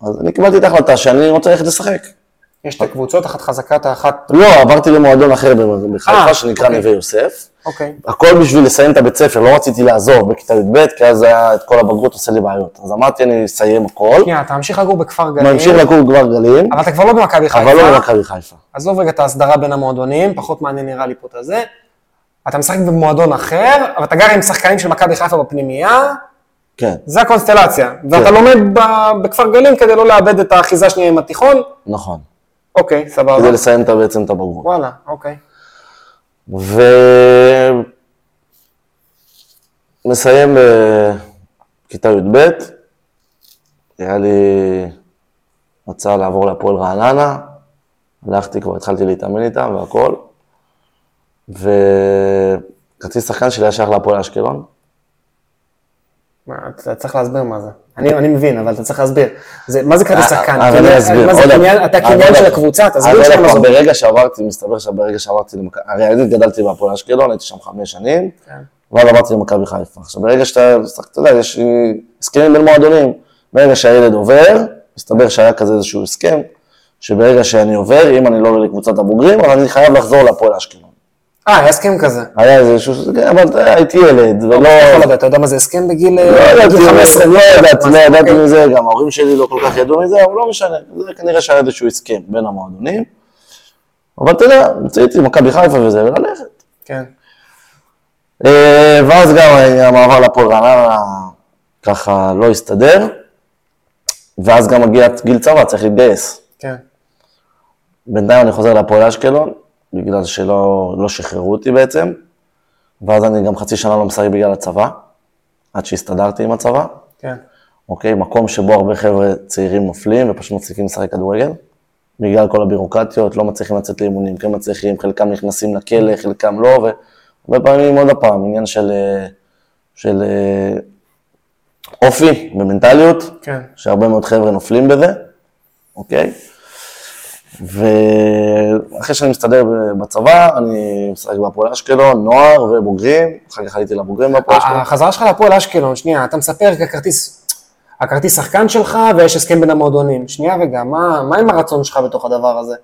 אז אני קיבלתי את ההחלטה שאני רוצה ללכת לשחק. יש שתי קבוצות, אחת חזקה, את האחת... לא, עברתי למועדון אחר בחיפה, אה, שנקרא אוקיי. נווה יוסף. אוקיי. הכל בשביל לסיים את הבית ספר, לא רציתי לעזוב בכיתה י"ב, כי אז היה את כל הבגרות עושה לי בעיות. אז אמרתי, אני אסיים הכל, שנייה, אתה ממשיך לגור בכפר גלים, ממשיך לגור כבר גלים, אבל אתה כבר לא במכבי חיפה. אבל לא במכבי חיפה. עזוב רגע את ההסדרה בין המועדונים, פחות מעניין נראה לי פה את הזה. אתה משחק במועדון אחר, אבל אתה גר עם שחקנים של מכבי חיפה בפנימייה, כן, זה הקונסטלציה. ואתה לומד בכפר גלים כדי לא לאבד את האחיזה שנייה עם התיכון. נכון. אוקיי, סבבה. כדי לסיים בעצם את הבגרות. וואלה, אוקיי. ומסיים בכיתה י"ב, היה לי הצעה לעבור להפועל רעננה, הלכתי, כבר התחלתי להתאמן איתם והכל, וחצי שחקן שלי היה שייך להפועל אשקלון, מה, אתה צריך להסביר מה זה. אני, אני מבין, אבל אתה צריך להסביר. זה, מה זה כרטיס אה, שחקן? אז קניין- אני אסביר. מה זה קניין? אתה אז קניין של. הקבוצה? תסביר שם זה. ברגע שעברתי, מסתבר שברגע שעברתי למכבי, הרי אני גדלתי בהפועל אשקלון, הייתי שם חמש שנים, כן. ואז עברתי למכבי חיפה. עכשיו, ברגע שאתה, אתה יודע, יש הסכמים בין מועדונים, ברגע שהילד עובר, מסתבר שהיה כזה איזשהו הסכם, שברגע שאני עובר, אם אני לא עולה לקבוצת הבוגרים, אז אני חייב לחזור להפועל אשקלון. אה, היה הסכם כזה. היה איזשהו, אבל אתה יודע, הייתי ילד, ולא... אתה יודע מה זה הסכם בגיל לא אה, ידעתי, בגיל 15? לא ידעתי, לא ידעתי אוקיי. מזה, גם ההורים שלי לא כל כך ידעו מזה, אבל לא משנה, זה כנראה שהיה איזשהו הסכם בין המועדונים. אבל אתה יודע, רציתי מכבי חיפה וזה, וללכת. כן, אה, ואז גם המעבר לפועל רעננה ככה לא הסתדר, ואז גם מגיע גיל צבא, צריך להתגייס. כן. בינתיים אני חוזר להפועל אשקלון, בגלל שלא לא שחררו אותי בעצם, ואז אני גם חצי שנה לא משחק בגלל הצבא, עד שהסתדרתי עם הצבא. כן. אוקיי? מקום שבו הרבה חבר'ה צעירים נופלים ופשוט מפסיקים לשחק כדורגל. בגלל כל הבירוקרטיות, לא מצליחים לצאת לאימונים, כן מצליחים, חלקם נכנסים לכלא, חלקם לא, והרבה פעמים עוד פעם, עניין של, אה, של אה, אופי ומנטליות, כן. שהרבה מאוד חבר'ה נופלים בזה, אוקיי? ואחרי שאני מסתדר בצבא, אני משחק בהפועל אשקלון, נוער ובוגרים, אחר כך עליתי לבוגרים בהפועל אשקלון. החזרה שלך להפועל אשקלון, שנייה, אתה מספר ככרטיס, הכרטיס שחקן שלך ויש הסכם בין המועדונים. שנייה רגע, מה, מה עם הרצון שלך בתוך הדבר הזה?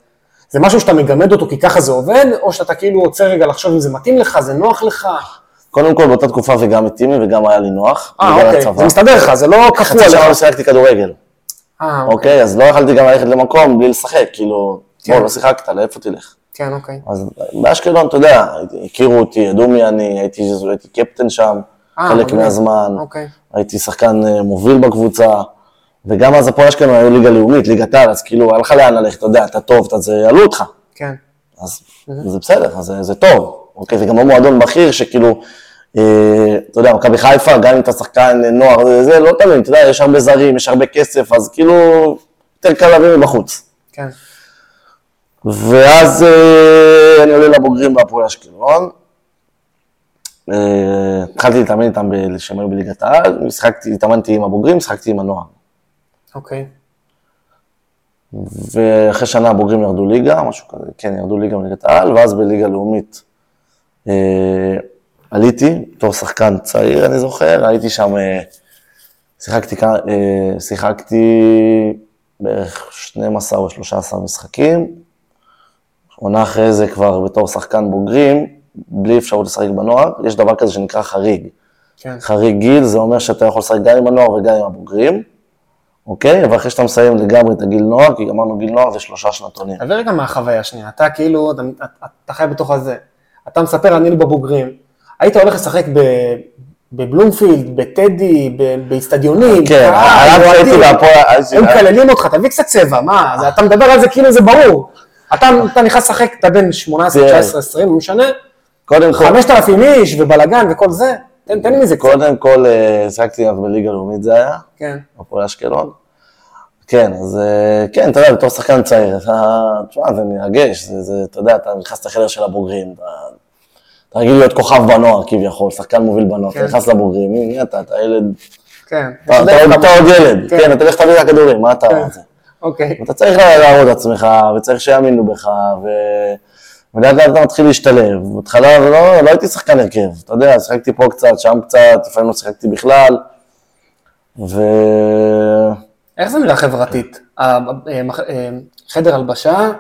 זה משהו שאתה מגמד אותו כי ככה זה עובד, או שאתה כאילו עוצר רגע לחשוב אם זה מתאים לך, זה נוח לך? קודם כל, באותה תקופה זה גם התאים לי וגם היה לי נוח, אה, אוקיי, הצבא. זה מסתדר לך, זה לא קפוא חצי שנה לא. שיחקתי כדורגל, אה, אוקיי, אוקיי? אז לא יכלתי גם ללכת למקום בלי לשחק, כאילו, כן. בוא, לא שיחקת, לאיפה תלך? כן, אוקיי. אז באשקלון, אתה יודע, הכירו אותי, ידעו מי אני, הייתי הייתי קפטן שם, אה, חלק מגניב. מהזמן, אוקיי. הייתי שחקן אה, מוביל בקבוצה, וגם אז הפועל אשקלון היו ליגה לאומית, ליגת העל, אז כאילו, היה לך לאן ללכת, אתה יודע, אתה טוב, אתה זה, יעלו אותך. כן, אז זה בסדר, אז זה, זה טוב, אוקיי? זה גם לא מועדון בכיר שכאילו, אתה יודע, מכבי חיפה, גם אם אתה שחקן נוער, זה, לא תמיד, אתה יודע, יש הרבה זרים, יש הרבה כסף, אז כאילו, יותר קל להביא מבחוץ. כן. ואז אה, אני עולה לבוגרים בהפועל אשקלון. אה, התחלתי להתאמן איתם ב- שהם היו בליגת העל, התאמנתי עם הבוגרים, שיחקתי עם הנוער. אוקיי. ואחרי שנה הבוגרים ירדו ליגה, משהו כזה, כן, ירדו ליגה מליגת העל, ואז בליגה לאומית אה, עליתי, בתור שחקן צעיר, אני זוכר, הייתי שם, אה, שיחקתי, אה, שיחקתי בערך 12 או 13 משחקים, עונה אחרי זה כבר בתור שחקן בוגרים, בלי אפשרות לשחק בנוער, יש דבר כזה שנקרא חריג. כן. חריג גיל, זה אומר שאתה יכול לשחק גם עם הנוער וגם עם הבוגרים, אוקיי? ואחרי שאתה מסיים לגמרי את הגיל נוער, כי אמרנו גיל נוער זה שלושה שנתונים. תעביר רגע מהחוויה שנייה, אתה כאילו, אתה, אתה, אתה חי בתוך הזה. אתה מספר, אני בבוגרים, היית הולך לשחק ב, בבלומפילד, בטדי, באיצטדיונים, כן, אוהדים, הייתי בהפועל, הם מקללים אותך, תביא קצת צבע, מה, אתה מדבר על זה כאילו זה ברור. אתה, אתה נכנס לשחק, אתה בן 18, תראה. 19, 20, לא משנה, קודם כל, 5,000 איש ובלאגן וכל זה, תן, תן לי מזה קצת. קודם כל, אה, שיחקתי אז בליגה לאומית זה היה, כן, הפועל אשקלון. כן, אז אה, כן, אתה יודע, בתור שחקן צעיר, אתה, תשמע, זה מרגש, זה, זה, אתה יודע, אתה נכנס לחדר של הבוגרים, אתה רגיל להיות כוכב בנוער כביכול, שחקן מוביל בנוער, כן. אתה נכנס לבוגרים, מי אתה, אתה ילד, כן. אתה, עוד- ילד, כן. כן, אתה לך תביא את הכדורים, מה אתה... כן. זה? אוקיי, אתה צריך לה- להראות את עצמך, וצריך שיאמינו בך, ו... ולאט לאט אתה מתחיל להשתלב. בהתחלה לא, לא הייתי שחקן הרכב, אתה יודע, שיחקתי פה קצת, שם קצת, לפעמים לא שיחקתי בכלל, ו... איך זה נראה חברתית? אה, אה, חדר הלבשה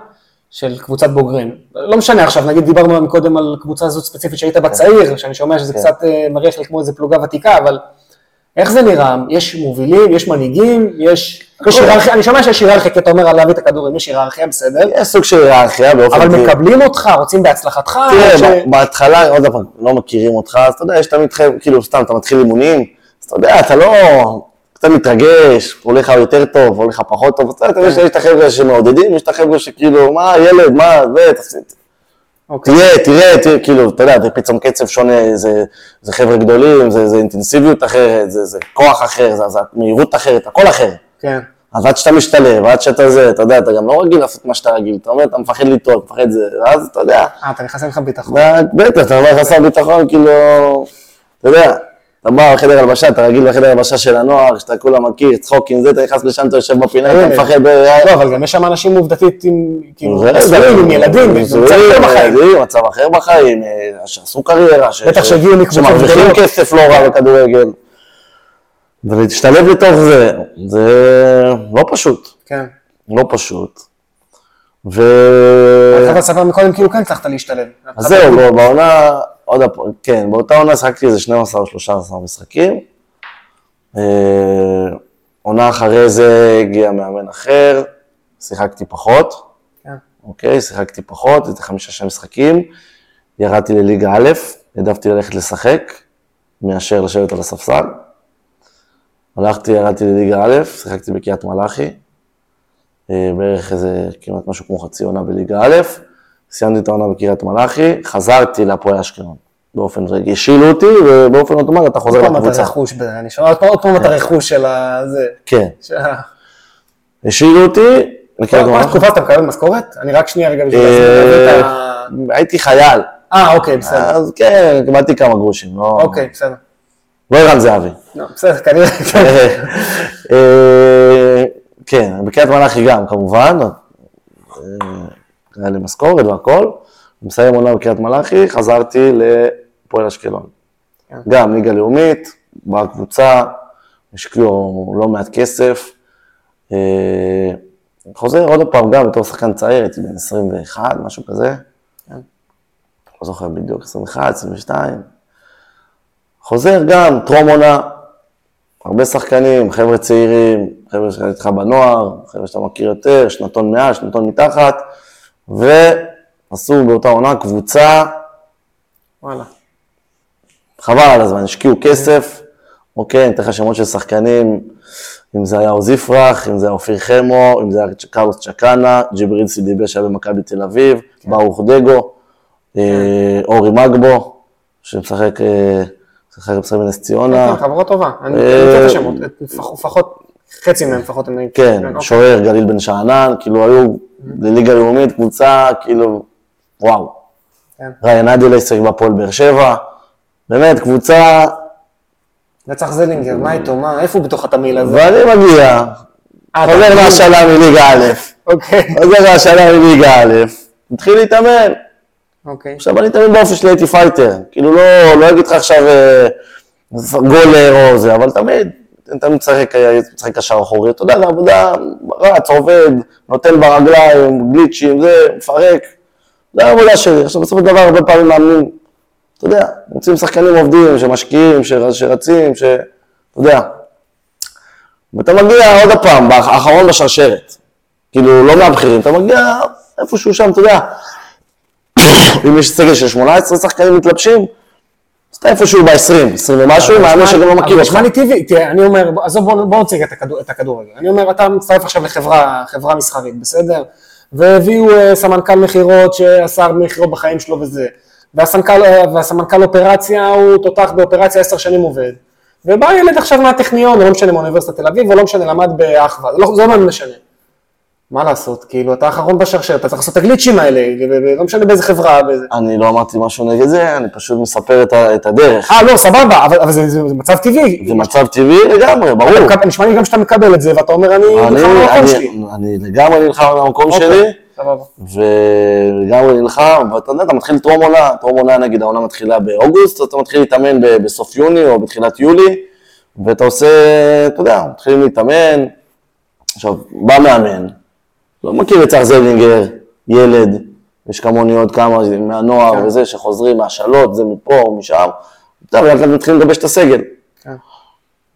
של קבוצת בוגרים. לא משנה עכשיו, נגיד דיברנו מקודם על קבוצה הזאת ספציפית שהיית בה צעיר, שאני שומע שזה כן. קצת אה, מריח לי כמו איזה פלוגה ותיקה, אבל איך זה נראה? יש מובילים, יש מנהיגים, יש... יש היררכיה, אני שומע שיש היררכיה, כי אתה אומר על להביא את הכדורים, יש היררכיה, בסדר, יש סוג של היררכיה באופן... אבל. מקבלים אותך, רוצים בהצלחתך, תראה, ש- בהתחלה, עוד פעם, לא מכירים אותך, אז אתה יודע, יש תמיד כאילו, סתם, אתה מתחיל אימונים, אז אתה יודע, אתה לא... קצת מתרגש, הולך לך יותר טוב, הולך לך פחות טוב, אתה יודע, יש את החבר'ה שמעודדים, יש את החבר'ה שכאילו, מה, ילד, מה, זה, אוקיי. תראה, תראה, תראה, כאילו, אתה יודע, זה פתאום קצב שונה, זה, זה חבר'ה גדולים, זה, זה אינטנסיביות אחרת, זה, זה כוח אחר, זה, זה מהירות אחרת, הכל אחר. כן, אז עד שאתה משתלב, עד שאתה זה, אתה יודע, אתה גם לא רגיל לעשות מה שאתה רגיל, אתה אומר, אתה מפחד לטעות, מפחד זה, ואז אתה יודע, אה, אתה נכנס לך ביטחון. בטח, אתה אומר חסר ביטחון, כאילו, אתה יודע, אתה בא לחדר הלבשה, אתה רגיל לחדר הלבשה של הנוער, שאתה כולה מכיר, צחוקים, זה, אתה נכנס לשם, אתה יושב בפינה, אתה מפחד, ב- לא, אבל גם יש שם אנשים עובדתית עם, כאילו, עם ילדים, מצב אחר בחיים. מצב אחר בחיים, אה, שעשו קריירה, שמרוויחים. כסף לא רע בכדורגל. ולהשתלב לתוך זה, זה לא פשוט, כן. לא פשוט. ו... אתה לספר מקודם כאילו כן הצלחת להשתלב. אז זהו, בוא, בעונה, עוד הפעם, כן, באותה עונה שחקתי איזה 12 או 13 משחקים. אה, עונה אחרי זה הגיע מאמן אחר, שיחקתי פחות, כן. אוקיי? שיחקתי פחות, איזה חמישה-שש משחקים. ירדתי לליגה א', העדפתי ללכת לשחק, מאשר לשבת על הספסל. הלכתי, ירדתי לליגה א', שיחקתי בקריית מלאכי, בערך איזה כמעט משהו כמו חצי עונה בליגה א', סיימתי את העונה בקריית מלאכי, חזרתי להפועל אשקלון. באופן רגע, השילו אותי, ובאופן אוטומטי אתה חוזר עוד פעם אתה לקבוצה. רכוש, אני שומע עוד פעם- אתה רכוש של הזה. כן, השילו אותי לקריית כל מלאכי. התקופה אתה מקבל משכורת? אני רק שנייה רגע בשביל אה, ה... הייתי חייל, אה, אוקיי, בסדר. אז כן, קיבלתי כמה גרושים, לא אוקיי, בסדר. לא ערן זהבי. לא, בסדר, כנראה. כן, בקריית מלאכי גם, כמובן, אה, היה לי משכורת והכל. מסיים עונה בקריית מלאכי, חזרתי לפועל אשקלון. כן. גם ליגה לאומית, באה קבוצה, השקיעו לא מעט כסף. אה, חוזר עוד פעם, גם בתור שחקן צעיר, הייתי בן 21, משהו כזה. כן. לא זוכר בדיוק, 21, 22. חוזר גם, טרום עונה, הרבה שחקנים, חבר'ה צעירים, חבר'ה שהיו איתך בנוער, חבר'ה שאתה מכיר יותר, שנתון מעל, שנתון מתחת, ועשו באותה עונה קבוצה, וואלה. חבל על הזמן, השקיעו כסף, אוקיי, אני אתן לך שמות של שחקנים, אם זה היה עוז יפרח, אם זה היה אופיר חמו, אם זה היה קרלוס צ'קאנה, ג'יבריל סידיבה שהיה במכבי תל אביב, ברוך דגו, אה, אורי מגבו, שמשחק אה, משחק משחק בנס ציונה, כן, חברות טובה. אני אה, אני רוצה את השמות, לפחות חצי מהם לפחות הם... כן, אוקיי. שוער גליל בן שאנן, כאילו היו לליגה לאומית קבוצה, כאילו, וואו. כן. ריין אדילה שיחק בהפועל באר שבע, באמת, קבוצה, וצח זלינגר, מה איתו? מה, איפה הוא בתוך התמהיל הזה? ואני מגיע, אה, חוזר מהשאלה מליגה א', אוקיי. חוזר מהשאלה מליגה א', מתחיל להתאמן. אוקיי. עכשיו אני תמיד באופי שלי הייתי fighter, כאילו לא, לא אגיד לך עכשיו אה, גולר או זה, אבל תמיד, אני תמיד אה, משחק קשר אחורי, אתה יודע, זה עבודה, רץ, עובד, נותן ברגליים, גליצ'ים, זה, מפרק, זה העבודה שלי. עכשיו בסופו של דבר הרבה פעמים מאמנים, אתה יודע, רוצים שחקנים עובדים, שמשקיעים, שר- שרצים, ש... אתה יודע. ואתה מגיע עוד פעם, האחרון בשרשרת. כאילו, לא מהבכירים, אתה מגיע איפשהו שם, אתה יודע. אם יש סגל של 18 שחקנים מתלבשים, אז אתה איפשהו ב-20, 20 ומשהו, מאמן שגם לא מכיר אבל אותך. נשמע לי טבעי, תראה, אני אומר, עזוב, בוא בוא נציג את הכדור- את הכדורגל. אני אומר, אתה מצטרף עכשיו לחברה חברה מסחרית, בסדר? והביאו אה, סמנכ"ל מכירות שעשה מכירות בחיים שלו וזה. והסמנכ"ל אה, והסמנכ"ל אופרציה הוא תותח באופרציה עשר שנים עובד. ובא ילד עכשיו מהטכניון, לא משנה מאוניברסיטת תל אביב, או לא משנה, למד באחווה, זה לא- זה לא משנה. מה לעשות, כאילו, אתה האחרון בשרשרת, אתה צריך לעשות את הגליצ'ים האלה, ולא משנה באיזה חברה, באיזה... אני לא אמרתי משהו נגד זה, אני פשוט מספר את ה- את הדרך. אה, לא, סבבה, אבל, אבל זה, זה, זה מצב טבעי. זה מצב טבעי לגמרי, ברור. אתה נשמע לי גם שאתה מקבל את זה, ואתה אומר, אני נלחם על המקום שלי. אני לגמרי נלחם על המקום אוקיי, שלי. ולגמרי נלחם, ואתה יודע, אתה מתחיל טרום עונה, טרום עונה נגיד העונה מתחילה באוגוסט, אתה מתחיל להתאמן ב- בסוף יוני או בתחילת יולי, ואתה עושה, אתה יודע, מתחילים להתאמן, עכשיו, בא מאמן, לא מכיר את צח זלינגר, ילד, יש כמוני עוד כמה מהנוער כן. וזה, שחוזרים מהשאלות, זה מפה או משם, יודע, ולאט לאט מתחילים לגבש את הסגל. כן.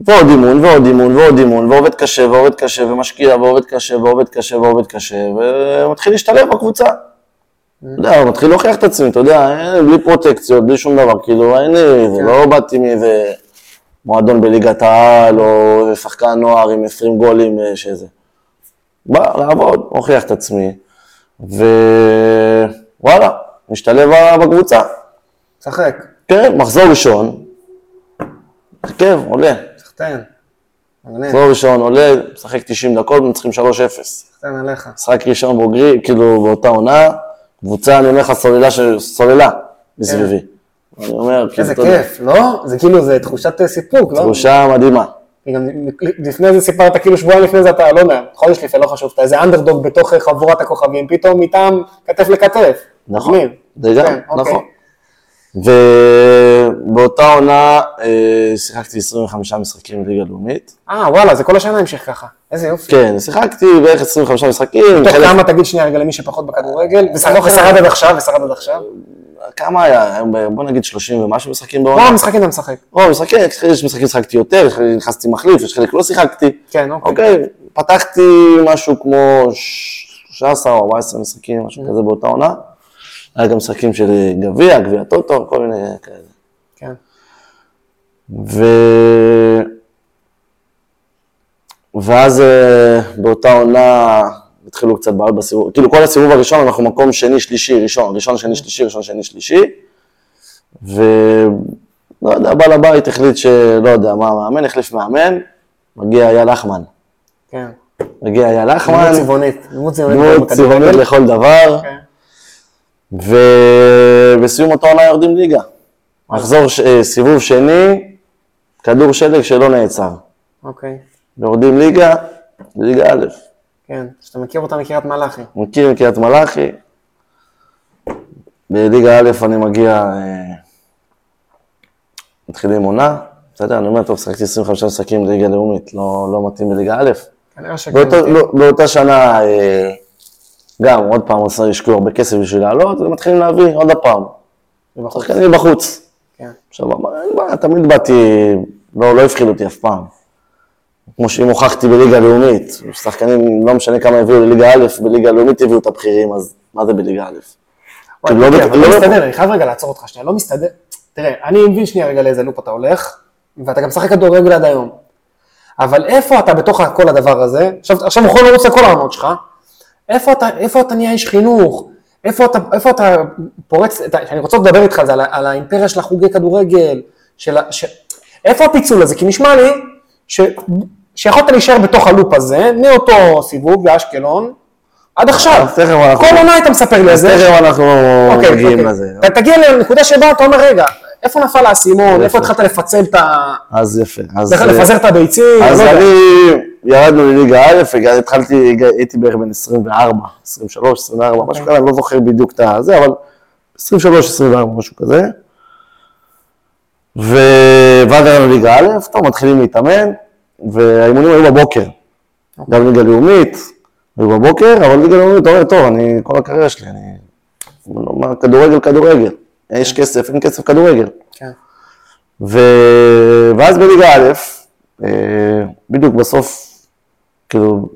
ועוד אימון, ועוד אימון, ועוד אימון, ועובד קשה, ועובד קשה, ומשקיע, ועובד קשה, ועובד קשה, ועובד קשה, ומתחיל להשתלב בקבוצה. אתה יודע, הוא מתחיל להוכיח את עצמי, אתה יודע, אין, בלי פרוטקציות, בלי שום דבר, כאילו, אין לי, זה לא באתי מאיזה מועדון בליגת העל, או שחקן נוער עם 20 גולים אה, שזה. בא לעבוד, הוכיח את עצמי, ווואלה, משתלב בקבוצה. שחק, כן, מחזור ראשון, הרכב, עולה. סחטיין. מחזור ראשון עולה, משחק 90 דקות, מנצחים 3-0. סחטיין עליך. משחק ראשון בוגרי, כאילו באותה עונה, קבוצה, אני אומר לך, סוללה, של- סוללה מסביבי. אני אומר, כאילו, איזה כיף, לא? זה כאילו, זה תחושת אה, סיפוק, לא? תחושה מדהימה. גם לפני זה סיפרת, כאילו שבועיים לפני זה אתה, לא יודע, חודש לפני, לא חשוב, אתה איזה אנדרדוג בתוך חבורת הכוכבים, פתאום איתם כתף לכתף. נכון. זה גם, כן, אוקיי. נכון. באותה עונה אה, שיחקתי 25 משחקים בליגה לאומית. אה, וואלה, זה כל השנה המשיך ככה. איזה יופי. כן, שיחקתי בערך 25 משחקים. תוך חלק- כמה תגיד שנייה רגע למי שפחות בכדורגל, ושרד ושרד עד עכשיו, ושרד עד עכשיו. כמה היה? בוא נגיד 30 ומשהו משחקים כמה בעונה. משחקים אתה משחק? רוב המשחקים, יש משחקים ששיחקתי יותר, נכנסתי מחליף, יש חלק לא שיחקתי. כן, אוקיי. אוקיי, פתחתי משהו כמו 13 או 14 משחקים, משהו כזה באותה עונה. היה גם משחקים של גביע, גביע טוטו, כל מיני כאלה. כן. ואז אה, באותה עונה התחילו קצת בעיות בסיבוב, כאילו כל הסיבוב הראשון אנחנו מקום שני, שלישי, ראשון, ראשון, שני, שלישי, ראשון, שני, שלישי. ולא יודע, בעל הבית החליט שלא יודע מה המאמן, החליף מאמן, מגיע אייל לחמן. כן. מגיע אייל לחמן, דמות צבעונית. דמות צבעונית. דמות בכדורגל. צבעונית לכל דבר, כן. ובסיום אותה עונה יורדים ליגה. מחזור אה, סיבוב שני, כדור שלג שלא נעצר. אוקיי. יורדים ליגה, ליגה א'. כן. שאתה מכיר אותה מקריית מלאכי. מכיר מקריית מלאכי. בליגה א' אני מגיע, אה, מתחילים עונה, בסדר, אני אומר, טוב, שחקתי 25 משחקים בליגה לאומית, לא, לא מתאים בליגה א'. כנראה שכן. באותו, לא, באותה שנה, אה, גם עוד פעם עושה, השקיעו הרבה כסף בשביל לעלות, ומתחילים להביא עוד הפעם. שחקנים בחוץ. כן. עכשיו, תמיד באתי, לא, לא הפחיד אותי אף פעם. כמו שאם הוכחתי בליגה לאומית, שחקנים, לא משנה כמה הביאו לליגה א', בליגה לאומית הביאו את הבכירים, אז מה זה בליגה א'? לא לא- לא מסתדר, אני חייב רגע לעצור אותך שנייה, לא מסתדר. תראה, אני מבין שנייה רגע לאיזה לופ אתה הולך, ואתה גם משחק כדורגל עד היום. אבל איפה אתה בתוך כל הדבר הזה? עכשיו, עכשיו יכול לרוץ לכל העונות שלך, איפה אתה, איפה אתה נהיה איש חינוך? איפה אתה, איפה אתה פורץ, אני רוצה לדבר איתך על זה, על, האימפריה של החוגי כדורגל, של, ה- ש, איפה הפיצול הזה? כי נשמע לי ש, שיכולת להישאר בתוך הלופ הזה, מאותו סיבוב באשקלון, עד עכשיו. תכף אנחנו- כל עונה היית מספר לי על זה. תכף אנחנו אוקיי, מגיעים אוקיי. לזה. אתה תגיע לנקודה שבה אתה אומר, רגע, איפה נפל האסימון, יפה. איפה התחלת לפצל את ה... אז יפה. איך לפזר את הביצים, אז לא. אני, ירדנו לליגה א', התחלתי, הייתי בערך בן 24, 23, 24, משהו כזה, אני לא זוכר בדיוק את הזה, אבל 23, 24, משהו כזה. ואז ירדנו לליגה א', טוב, מתחילים להתאמן, והאימונים היו בבוקר. גם ליגה לאומית, היו בבוקר, אבל ליגה לאומית, אתה אומר, טוב, אני, כל הקריירה שלי, אני, מה, כדורגל, כדורגל. יש כסף, אין כסף, כדורגל. כן. ו... ואז בליגה א', אה, בדיוק בסוף, כאילו,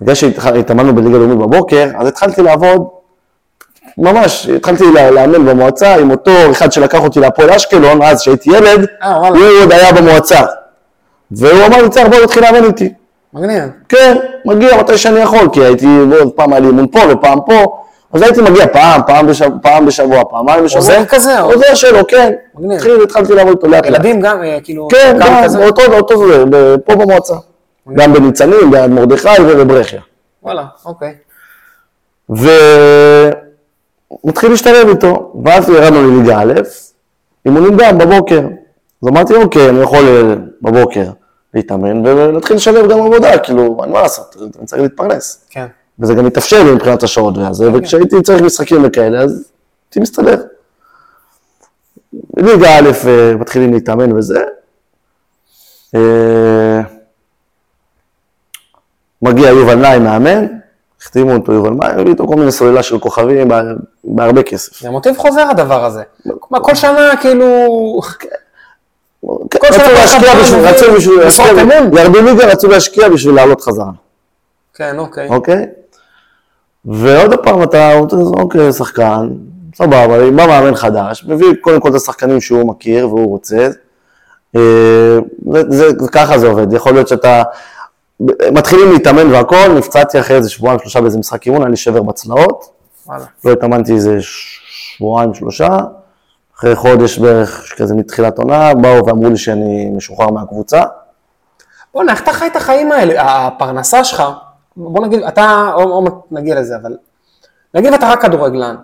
בגלל שהתאמנו בליגה לאומית בבוקר, אז התחלתי לעבוד, ממש, התחלתי לאמן במועצה עם אותו אחד שלקח אותי להפועל אשקלון, אז כשהייתי ילד, אה, הוא עוד היה במועצה. והוא אמר לי, צריך בוא נתחיל לאמן איתי. מגניב. כן, מגיע מתי שאני יכול, כי הייתי, פעם היה לי אימון פה ופעם פה, אז הייתי מגיע פעם, פעם בשבוע, פעם בשבוע, פעמיים בשבוע. עוזר כזה, או- עוזר שלו, כן. מגניב. התחיל, התחלתי לעבוד איתו לאט לאט. ילדים גם, אה, כאילו, כן, גם? באותו, באותו זה, פה במועצה. גם בניצנים, ביד מרדכי ובברכיה. וואלה, אוקיי. ומתחיל להשתלב איתו, ואז ירדנו לליגה א', אימונים גם בבוקר. אז אמרתי, אוקיי, אני יכול אה, בבוקר להתאמן ולהתחיל לשלב גם עבודה, כאילו, אין מה לעשות, אני צריך להתפרנס. כן. וזה גם התאפשר לי מבחינת השעות והזה, וכשהייתי צריך משחקים וכאלה, אז הייתי מסתדר. בליגה א' אה, מתחילים להתאמן וזה. אה, מגיע יובל נאי, מאמן, החתימו אותו יובל נאי, הביא איתו כל מיני סוללה של כוכבים בה- בהרבה כסף. זה מוטיב חוזר הדבר הזה. מה, כל שנה, כאילו... רצו להשקיע בשביל, רצו בשביל, להשקיע-. ירדו ליגה, רצו להשקיע בשביל לעלות חזרה. כן, אוקיי. אוקיי? ועוד פעם אתה אוקיי, שחקן, סבבה, בא מאמן חדש, מביא קודם כל את השחקנים שהוא מכיר והוא רוצה. אה, זה, ככה זה עובד, יכול להיות שאתה, מתחילים להתאמן והכל, נפצעתי אחרי איזה שבועיים שלושה באיזה משחק אימון, היה לי שבר בצלעות. לא התאמנתי איזה שבועיים שלושה, אחרי חודש בערך, כזה מתחילת עונה, באו ואמרו לי שאני משוחרר מהקבוצה. בוא'נה, איך אתה חי את החיים האלה? הפרנסה שלך, בוא נגיד, אתה, או, או נגיע לזה, אבל נגיד אתה רק כדורגלן,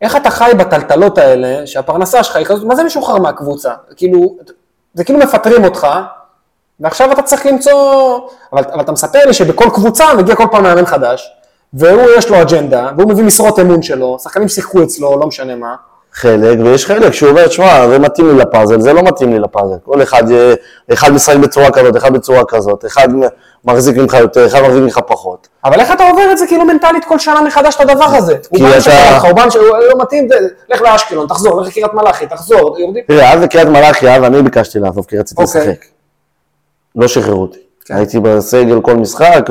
איך אתה חי בטלטלות האלה, שהפרנסה שלך היא כזאת, מה זה משוחרר מהקבוצה? כאילו, זה כאילו מפטרים אותך, ועכשיו אתה צריך למצוא, אבל, אבל אתה מספר לי שבכל קבוצה מגיע כל פעם מאמן חדש, והוא יש לו אג'נדה, והוא מביא משרות אמון שלו, שחקנים שיחקו אצלו, לא משנה מה, חלק, ויש חלק שהוא אומר, שמע, זה מתאים לי לפאזל, זה לא מתאים לי לפאזל. כל אחד, אה, אחד משחק בצורה כזאת, אחד בצורה כזאת, אחד מחזיק ממך יותר, אחד מחזיק ממך פחות. אבל איך אתה עובר את זה כאילו מנטלית כל שנה מחדש את הדבר הזה? הוא בא לשחק אותך, הוא בא לשחק, הוא לא מתאים, לך לאשקלון, תחזור, לך לקריית מלאכי, תחזור, יורדים. תראה, אז בקריית מלאכי, אז אני ביקשתי לעזוב, כי רציתי אוקיי. לשחק. לא שחררו אותי. כן. הייתי בסגל כל משחק,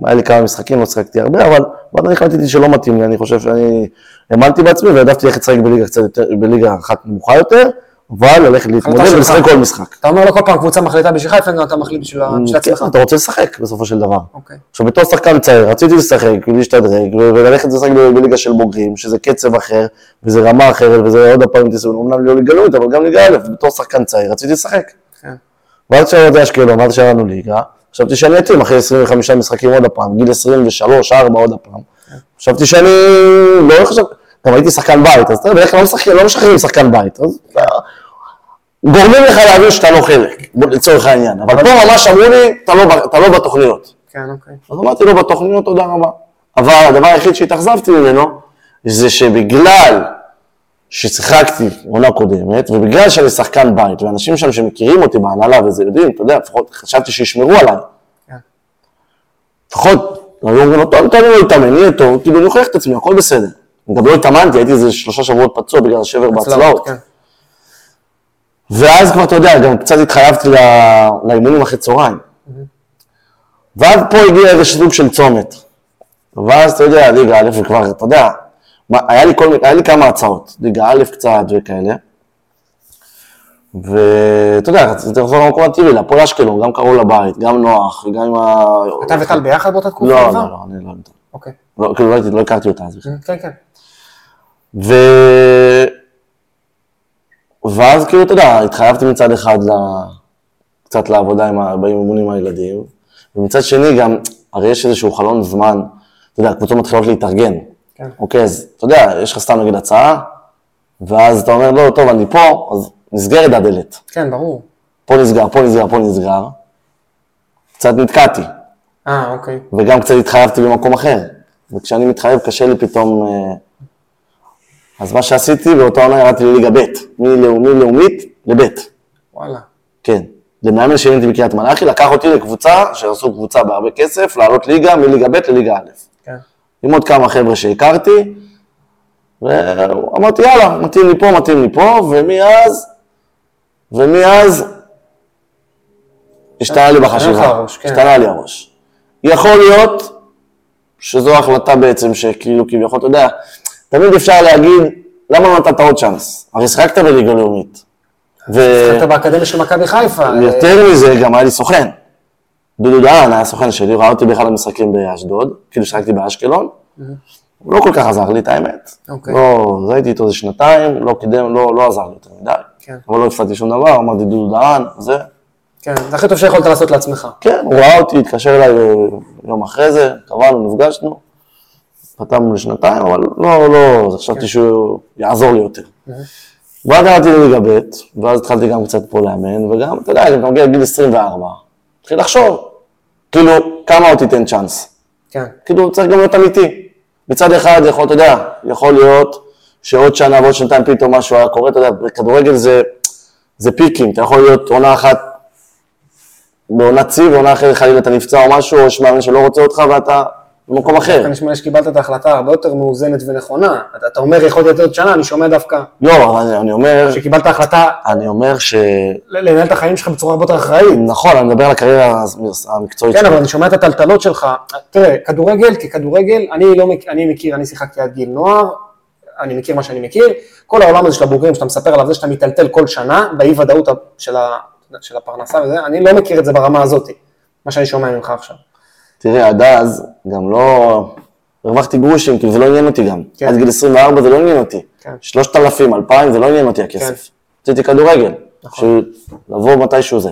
והיה לי כמה משחקים, לא שיחקתי הרבה, אבל בעד החלטתי שלא מתאים לי, אני חושב שאני האמנתי בעצמי והעדפתי ללכת לשחק בליגה קצת יותר, בליגה אחת נמוכה יותר, אבל ללכת להתמודד. ולשחק כל משחק. אתה אומר לו כל פעם קבוצה מחליטה בשבילך, לפעמים אתה מחליט בשביל בשביל כן, עצמך. אתה רוצה לשחק בסופו של דבר. אוקיי. עכשיו, בתור שחקן צעיר, רציתי לשחק ולהשתדרג, ו- וללכת לשחק בליגה של בוגרים, שזה קצב אחר, וזה רמה אחרת, וזה עוד פעם תסתכלו, אמנם לא ליגה לאומית, אבל גם ליגה א', בתור שחקן צעיר, רציתי לשחק. ואז כשעברתי אשקלון, ואז שהיינו ליגה, חשבתי שאני אתאים אחרי 25 משחקים עוד הפעם, גיל 23, 4 עוד הפעם. חשבתי שאני לא חשב, גם הייתי שחקן בית, אז אתה יודע, בדרך כלל לא משחקים, לא משחררים שחקן בית, אז גורמים לך להבין שאתה לא חלק, לצורך העניין. אבל פה ממש אמרו לי, "אתה לא אתה לא בתוכניות. כן, אוקיי. אז אמרתי לו בתוכניות תודה רבה. אבל הדבר היחיד שהתאכזבתי ממנו, זה שבגלל ששיחקתי עונה קודמת, ובגלל שאני שחקן בית, ואנשים שם שמכירים אותי בהנהלה וזה יודעים, אתה יודע, לפחות חשבתי שישמרו עליי. כן. לפחות, היו אומרים לו, טוב, תן לי להתאמן, יהיה טוב, כאילו אני אוכיח את עצמי, הכל בסדר. גם לא התאמנתי, הייתי איזה שלושה שבועות פצוע בגלל השבר בהצלעות. כן. ואז כבר, אתה יודע, גם קצת התחייבתי לאימונים אחרי צהריים. ואז פה הגיע איזה סוג של צומת. ואז, אתה יודע, ליגה א', וכבר, אתה יודע, היה לי, כל, היה לי כמה הצעות, ליגה א' קצת וכאלה. ואתה יודע, רציתי לחזור למקום הטבעי, להפועל אשקלון, גם קראו לבית, גם נוח, גם עם ה... אתה וטל ביחד באותה תקופה? לא, כבר? לא, לא, אני לא איתה. אוקיי. לא, כאילו, לא לא הכרתי אותה אז בכלל. כן, כן. ו... ואז כאילו, אתה יודע, התחייבתי מצד אחד ל... קצת לעבודה עם ה... באימונים עם הילדים, ומצד שני גם, הרי יש איזשהו חלון זמן, אתה יודע, הקבוצות מתחילות להתארגן. כן. אוקיי, אז אתה יודע, יש לך סתם נגיד הצעה, ואז אתה אומר, לא, טוב, אני פה, אז נסגרת הדלת. כן, ברור. פה נסגר, פה נסגר, פה נסגר. קצת נתקעתי, אה, אוקיי. וגם קצת התחייבתי במקום אחר. וכשאני מתחייב, קשה לי פתאום... אה, אז מה שעשיתי, באותה עונה ירדתי לליגה ב', מלאומי לאומית לב', וואלה. כן. למאמן שהייתי בקריית מלאכי, לקח אותי לקבוצה, שעשו קבוצה בהרבה כסף, לעלות ליגה מליגה ב' לליגה א'. כן. עם עוד כמה חבר'ה שהכרתי, ואמרתי, יאללה, מתאים לי פה, מתאים לי פה, ומאז, ומאז השתנה לי בחשיבה, הראש, כן. השתנה לי הראש. יכול להיות שזו החלטה בעצם שכאילו, כביכול, אתה יודע, תמיד אפשר להגיד, למה לא נתת עוד צ'אנס? הרי שיחקת בליגה לאומית. ו- שיחקת באקדמיה של מכבי חיפה. יותר מזה, גם היה לי סוכן. דודו דהן היה סוכן שלי, ראה אותי באחד המשחקים באשדוד, כאילו שיחקתי באשקלון. הוא לא כל כך עזר לי, את האמת. אוקיי. לא, זה הייתי איתו איזה שנתיים, לא קידם, לא, לא עזר לי יותר מדי. כן. אבל לא הפסדתי שום דבר, אמרתי דודו דהן, זה. כן, זה הכי טוב שיכולת לעשות לעצמך. כן, הוא ראה אותי, התקשר אליי יום אחרי זה, קבענו, נפגשנו. חתמנו לשנתיים, אבל לא, לא, כן. חשבתי שהוא יעזור לי יותר. ואז ירדתי לליגה ב', ואז התחלתי גם קצת פה לאמן, וגם, אתה יודע, גם מגיע לגיל 24, התחיל לחשוב, כאילו, כמה עוד תיתן צ'אנס? כן. כאילו, צריך גם להיות אמיתי. מצד אחד, יכול, אתה יודע, יכול להיות שעוד שנה ועוד שנתיים פתאום משהו היה קורה, אתה יודע, בכדורגל זה, זה פיקים, אתה יכול להיות עונה אחת בעונת שיא, ועונה אחרת חלילה אתה נפצע או משהו, או יש מאמן שלא רוצה אותך ואתה במקום אחר. כאן נשמע לי שקיבלת את ההחלטה הרבה יותר מאוזנת ונכונה. אתה- אתה אומר יכול להיות עוד שנה, אני שומע דווקא לא, אני, אני אומר, שקיבלת החלטה אני אומר ש... לנהל את החיים שלך בצורה הרבה יותר אחראית. נכון, אני מדבר על הקריירה המקצועית כן, שלי. אבל אני שומע את הטלטלות שלך. תראה, כדורגל ככדורגל, אני לא אני מכיר, אני שיחקתי עד גיל נוער, אני מכיר מה שאני מכיר. כל העולם הזה של הבוגרים, שאתה מספר עליו, זה שאתה מיטלטל כל שנה, באי ודאות של, ה, של הפרנסה וזה, אני לא מכיר את זה ברמה הזאת, מה שאני שומע ממך עכשיו. תראה, עד אז גם לא... הרווחתי גרושים, כאילו זה לא עניין אותי גם. כן. עד גיל 24 זה לא עניין אותי. כן. 3,000, 2,000 זה לא עניין אותי הכסף. רציתי כדורגל. נכון. לבוא מתישהו זה.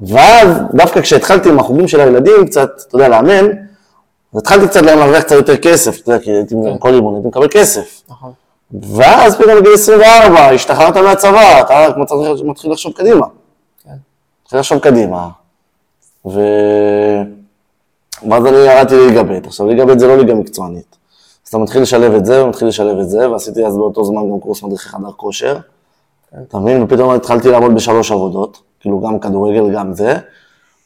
ואז, דווקא כשהתחלתי עם החוגים של הילדים קצת, אתה יודע, לאמן, אז התחלתי קצת להרוויח קצת יותר כסף, אתה יודע, כי הייתי כל אימון, הייתי מקבל כסף. נכון. ואז פתאום בגיל 24, השתחררת מהצבא, אתה מתחיל לחשוב קדימה. כן. מתחיל לחשוב קדימה. ו... ואז אני ירדתי לליגה ב', עכשיו ליגה ב' זה לא ליגה מקצוענית. אז אתה מתחיל לשלב את זה, ומתחיל לשלב את זה, ועשיתי אז באותו זמן גם קורס מדריכי חדר כושר. אתה מבין? ופתאום התחלתי לעבוד בשלוש עבודות, כאילו גם כדורגל, גם זה,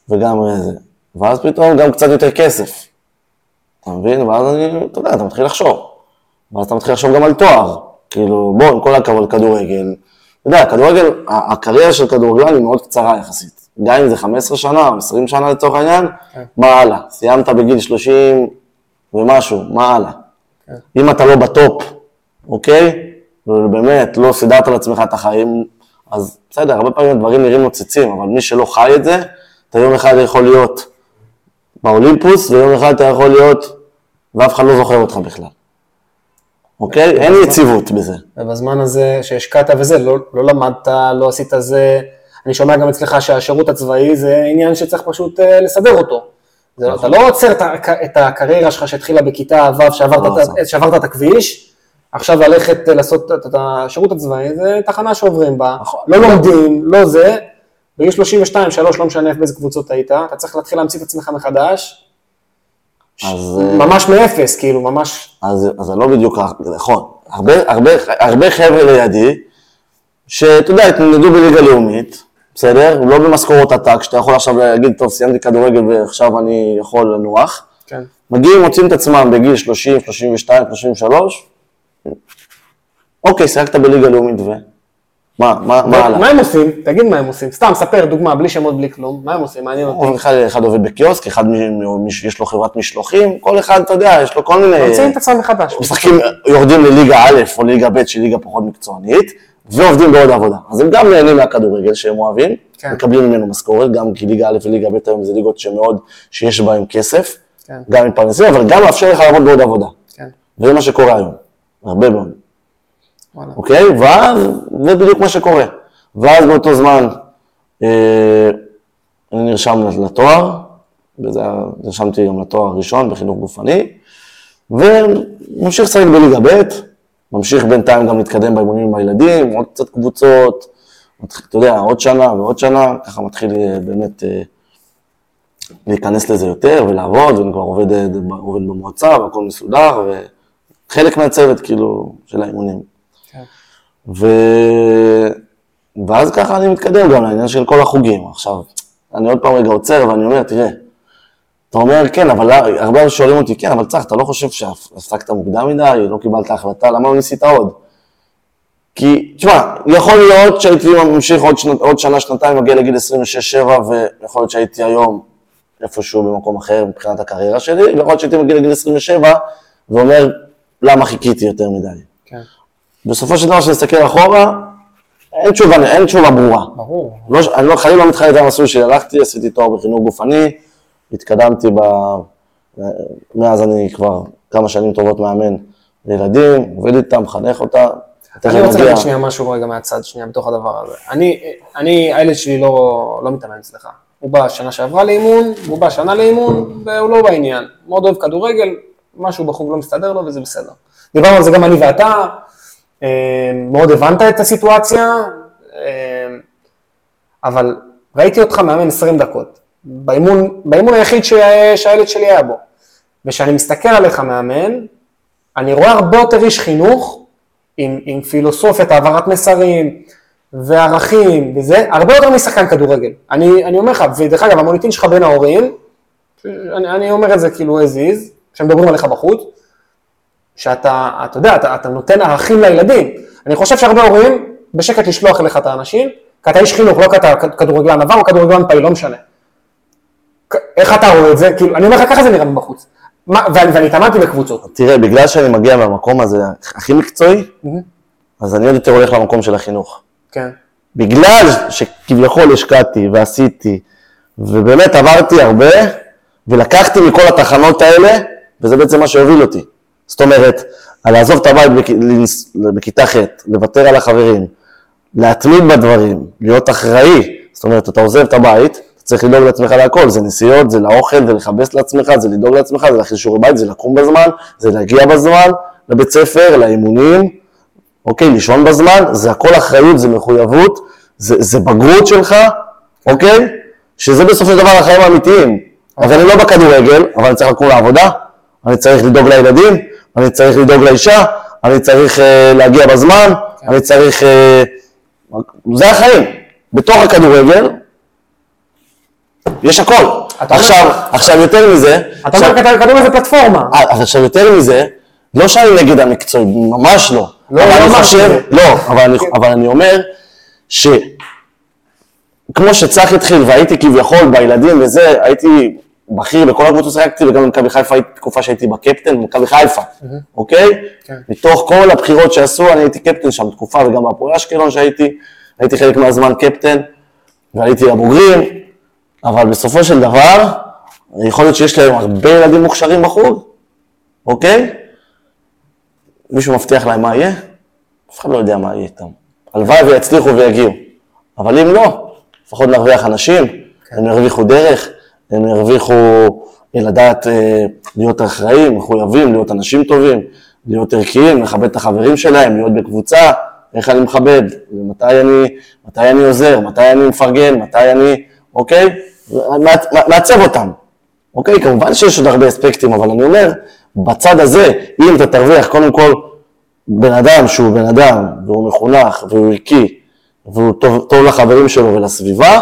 וגם זה. ואז פתאום גם קצת יותר כסף. אתה מבין? ואז אני, אתה יודע, אתה מתחיל לחשוב. ואז אתה מתחיל לחשוב גם על תואר. כאילו, בוא, עם כל הכבוד, כדורגל. אתה יודע, כדורגל, הקריירה של כדורגלן היא מאוד קצרה יחסית. גם אם זה 15 שנה או 20 שנה לצורך העניין, מה הלאה? סיימת בגיל 30 ומשהו, מה הלאה? אם אתה לא בטופ, אוקיי? ובאמת, לא סידרת לעצמך את החיים, אז בסדר, הרבה פעמים הדברים נראים נוצצים, אבל מי שלא חי את זה, אתה יום אחד יכול להיות באולימפוס, ויום אחד אתה יכול להיות, ואף אחד לא זוכר אותך בכלל. אוקיי? אין יציבות בזה. ובזמן הזה שהשקעת וזה, לא, לא למדת, לא עשית זה, אני שומע גם אצלך שהשירות הצבאי זה עניין שצריך פשוט אה, לסדר אותו. זה, נכון. אתה לא עוצר את, את הקריירה שלך שהתחילה בכיתה ו' שעברת, לא את, עוצר. שעברת את הכביש, עכשיו ללכת אה, לעשות את, את השירות הצבאי, זה תחנה שעוברים בה, נכון. לא לומדים, לא זה, בגיל 32, 3, לא משנה באיזה קבוצות היית, אתה צריך להתחיל להמציא את עצמך מחדש, אז... אה, ממש מאפס, כאילו, ממש, אז, זה לא בדיוק, נכון. הרבה, הרבה, הרבה חבר'ה לידי, שאתה יודע, התמודדו בליגה לאומית, בסדר? לא במשכורות עתק, שאתה יכול עכשיו להגיד, טוב, סיימתי כדורגל ועכשיו אני יכול לנוח. כן. מגיעים, מוצאים את עצמם בגיל 30, 32, 33, אוקיי, שיחקת בליגה לאומית ו... מה, מה, מה הלאה? מה הם עושים? תגיד מה הם עושים. סתם, ספר דוגמה, בלי שמות, בלי כלום. מה הם עושים? מעניין אותי. אחד, אחד עובד בקיוסק, אחד יש לו חברת משלוחים, כל אחד, אתה יודע, יש לו כל מיני... ממציאים את עצמם מחדש. משחקים, יורדים לליגה א' או ליגה ב' שהיא ליגה פחות מקצוענית, ועובדים בעוד עבודה. אז הם גם נהנים מהכדורגל שהם אוהבים, כן. מקבלים ממנו משכורת, גם כי ליגה א' וליגה ב' היום זה ליגות שמאוד, שיש בהן כסף, כן. גם מתפרנסים, אבל גם מאפשר לך לעבוד בעוד עבודה. כן, וזה מה שקורה היום, הרבה מאוד, וואלה. אוקיי? ואז, זה בדיוק מה שקורה. ואז באותו זמן, אה, אני נרשם לתואר, וזה, נרשמתי גם לתואר הראשון בחינוך גופני, וממשיך לשחק בליגה ב', ממשיך בינתיים גם להתקדם באימונים עם הילדים, עוד קצת קבוצות, אתה יודע, עוד שנה ועוד שנה, ככה מתחיל אה, באמת אה, להיכנס לזה יותר ולעבוד, ואני כבר עובד, אה, עובד במועצה והכל מסודר, וחלק מהצוות כאילו של האימונים. כן. ו... ואז ככה אני מתקדם גם לעניין של כל החוגים. עכשיו, אני עוד פעם רגע עוצר ואני אומר, תראה, אתה אומר, כן, אבל הרבה שואלים אותי, כן, אבל צח, אתה לא חושב שהפסקת מוקדם מדי, לא קיבלת החלטה, למה לא ניסית עוד? כי, תשמע, יכול להיות שהייתי ממשיך עוד, שנת, עוד שנה, שנתיים, מגיע לגיל 26-7, ויכול להיות שהייתי היום איפשהו במקום אחר מבחינת הקריירה שלי, ויכול להיות שהייתי מגיע לגיל 27, ואומר, למה חיכיתי יותר מדי? כן, בסופו של דבר, כשאני מסתכל אחורה, אין תשובה, אין תשובה ברורה. ברור. לא, אני לא, חלילה לא את המסלול שלי, הלכתי, עשיתי תואר בחינוך גופני, התקדמתי ב... מאז אני כבר כמה שנים טובות מאמן לילדים, עובד איתם, מחנך אותם. אני רוצה. להגיד שנייה משהו רגע מהצד, שנייה, בתוך הדבר הזה. אני, אני, הילד שלי לא, לא מתאמן אצלך. הוא בא שנה שעברה לאימון, והוא בא שנה לאימון, והוא לא בעניין. מאוד אוהב כדורגל, משהו בחוג לא מסתדר לו וזה בסדר. דיברנו על זה גם אני ואתה, אה, מאוד הבנת את הסיטואציה, אה, אבל ראיתי אותך מאמן 20 דקות, באימון, באימון היחיד שה- שהילד שלי היה בו. וכשאני מסתכל עליך מאמן, אני רואה הרבה יותר איש חינוך, עם, עם פילוסופיית העברת מסרים וערכים וזה, הרבה יותר משחקן כדורגל. אני, אני אומר לך, ודרך אגב, המוניטין שלך בין ההורים, אני, אני אומר את זה כאילו as is, כשמדברים עליך בחוץ, שאתה, אתה יודע, אתה, אתה נותן ערכים לילדים. אני חושב שהרבה הורים, בשקט לשלוח אליך את האנשים, כי אתה איש חינוך, לא כי אתה כדורגלן עבר או כדורגלן פעיל, לא משנה. איך אתה רואה את זה? כאילו, אני אומר לך, ככה זה נראה מבחוץ. מה, ואני, ואני התאמנתי בקבוצות. תראה, בגלל שאני מגיע מהמקום הזה הכי מקצועי, אז אני עוד יותר הולך למקום של החינוך. כן. בגלל שכביכול השקעתי ועשיתי, ובאמת עברתי הרבה, ולקחתי מכל התחנות האלה, וזה בעצם מה שהוביל אותי. זאת אומרת, על לעזוב את הבית בכ... בכיתה ח', לוותר על החברים, להתמיד בדברים, להיות אחראי, זאת אומרת, אתה עוזב את הבית, צריך לדאוג לעצמך להכל, זה נסיעות, זה לאוכל, זה לכבס לעצמך, זה לדאוג לעצמך, זה להכין שיעורי בית, זה לקום בזמן, זה להגיע בזמן לבית ספר, לאימונים, אוקיי, לישון בזמן, זה הכל אחריות, זה מחויבות, זה, זה בגרות שלך, אוקיי? שזה בסופו של דבר החיים האמיתיים. אז אני לא בכדורגל, אבל אני צריך לקום לעבודה, אני צריך לדאוג לילדים, אני צריך לדאוג לאישה, אני צריך אה, להגיע בזמן. אני צריך... אה, זה החיים. בתוך הכדורגל, יש הכל. עכשיו, עכשיו יותר מזה, אתה אומר כדורגל זה פלטפורמה. אה, אבל עכשיו יותר מזה, לא שאני נגד המקצועי, ממש לא. לא, אבל לא אני אמרתי חושב. לא, אבל אני, אבל אני אומר ש... כמו שצח התחיל והייתי כביכול בילדים וזה, הייתי בכיר בכל הקבוצות שחקתי וגם במכבי חיפה הייתי תקופה שהייתי בקפטן במכבי חיפה, אוקיי? כן. מתוך כל הבחירות שעשו, אני הייתי קפטן שם תקופה וגם בהפועל אשקלון שהייתי, הייתי חלק מהזמן קפטן והייתי הבוגרים, אבל בסופו של דבר, יכול להיות שיש להם הרבה ילדים מוכשרים בחוג, אוקיי? מישהו מבטיח להם מה יהיה? אף אחד לא יודע מה יהיה איתם. הלוואי ויצליחו ויגיעו. אבל אם לא, לפחות נרוויח אנשים, הם ירוויחו דרך, הם ירוויחו לדעת אה, להיות אחראים, מחויבים, להיות אנשים טובים, להיות ערכיים, לכבד את החברים שלהם, להיות בקבוצה, איך אני מכבד, מתי אני, מתי אני עוזר, מתי אני מפרגן, מתי אני, אוקיי? מעצב אותם. אוקיי, כמובן שיש עוד הרבה אספקטים, אבל אני אומר, בצד הזה, אם אתה תרוויח קודם כל בן אדם שהוא בן אדם, והוא מחונך, והוא ערכי, והוא טוב, טוב לחברים שלו ולסביבה,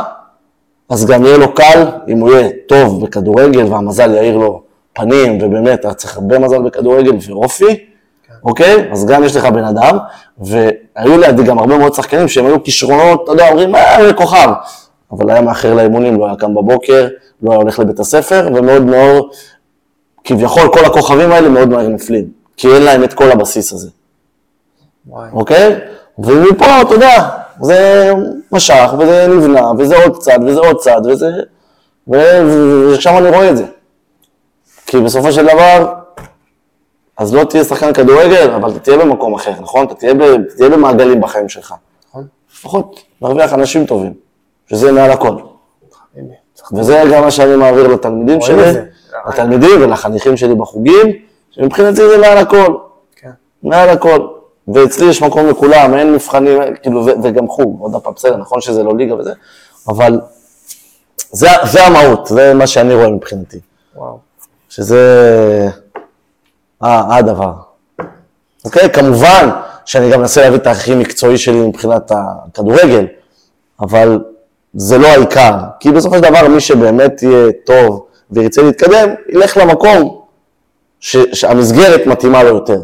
אז גם יהיה לו קל אם הוא יהיה טוב בכדורגל והמזל יאיר לו פנים, ובאמת, אתה צריך הרבה מזל בכדורגל ואופי, אוקיי? אז גם יש לך בן אדם, והיו לידי גם הרבה מאוד שחקנים שהם היו כישרונות, אתה יודע, אומרים, אה, כוכב, אבל היה מאחר לאימונים, לא היה קם בבוקר, לא היה הולך לבית הספר, ומאוד מאוד, כביכול כל הכוכבים האלה מאוד מהר נופלים, כי אין להם את כל הבסיס הזה. וואי. אוקיי? ומפה, אתה יודע, זה משך, וזה נבנה, וזה עוד צד, וזה עוד צד, וזה... ושם אני רואה את זה. כי בסופו של דבר, אז לא תהיה שחקן כדורגל, אבל אתה תהיה במקום אחר, נכון? אתה תהיה, ב, תהיה במעגלים בחיים שלך. נכון. לפחות נרוויח אנשים טובים, שזה מעל הכל. וזה גם מה שאני מעביר לתלמידים שלי. לתלמידים ולחניכים שלי בחוגים, שמבחינתי זה מעל הכל. כן. מעל הכל. ואצלי יש מקום לכולם, אין מבחנים, כאילו, וגם חוג, עוד פעם, בסדר, נכון שזה לא ליגה וזה, אבל זה, זה המהות, זה מה שאני רואה מבחינתי, וואו. שזה אה, הדבר. אוקיי, כמובן שאני גם מנסה להביא את הכי מקצועי שלי מבחינת הכדורגל, אבל זה לא העיקר, כי בסופו של דבר מי שבאמת יהיה טוב וירצה להתקדם, ילך למקום ש- שהמסגרת מתאימה לו יותר.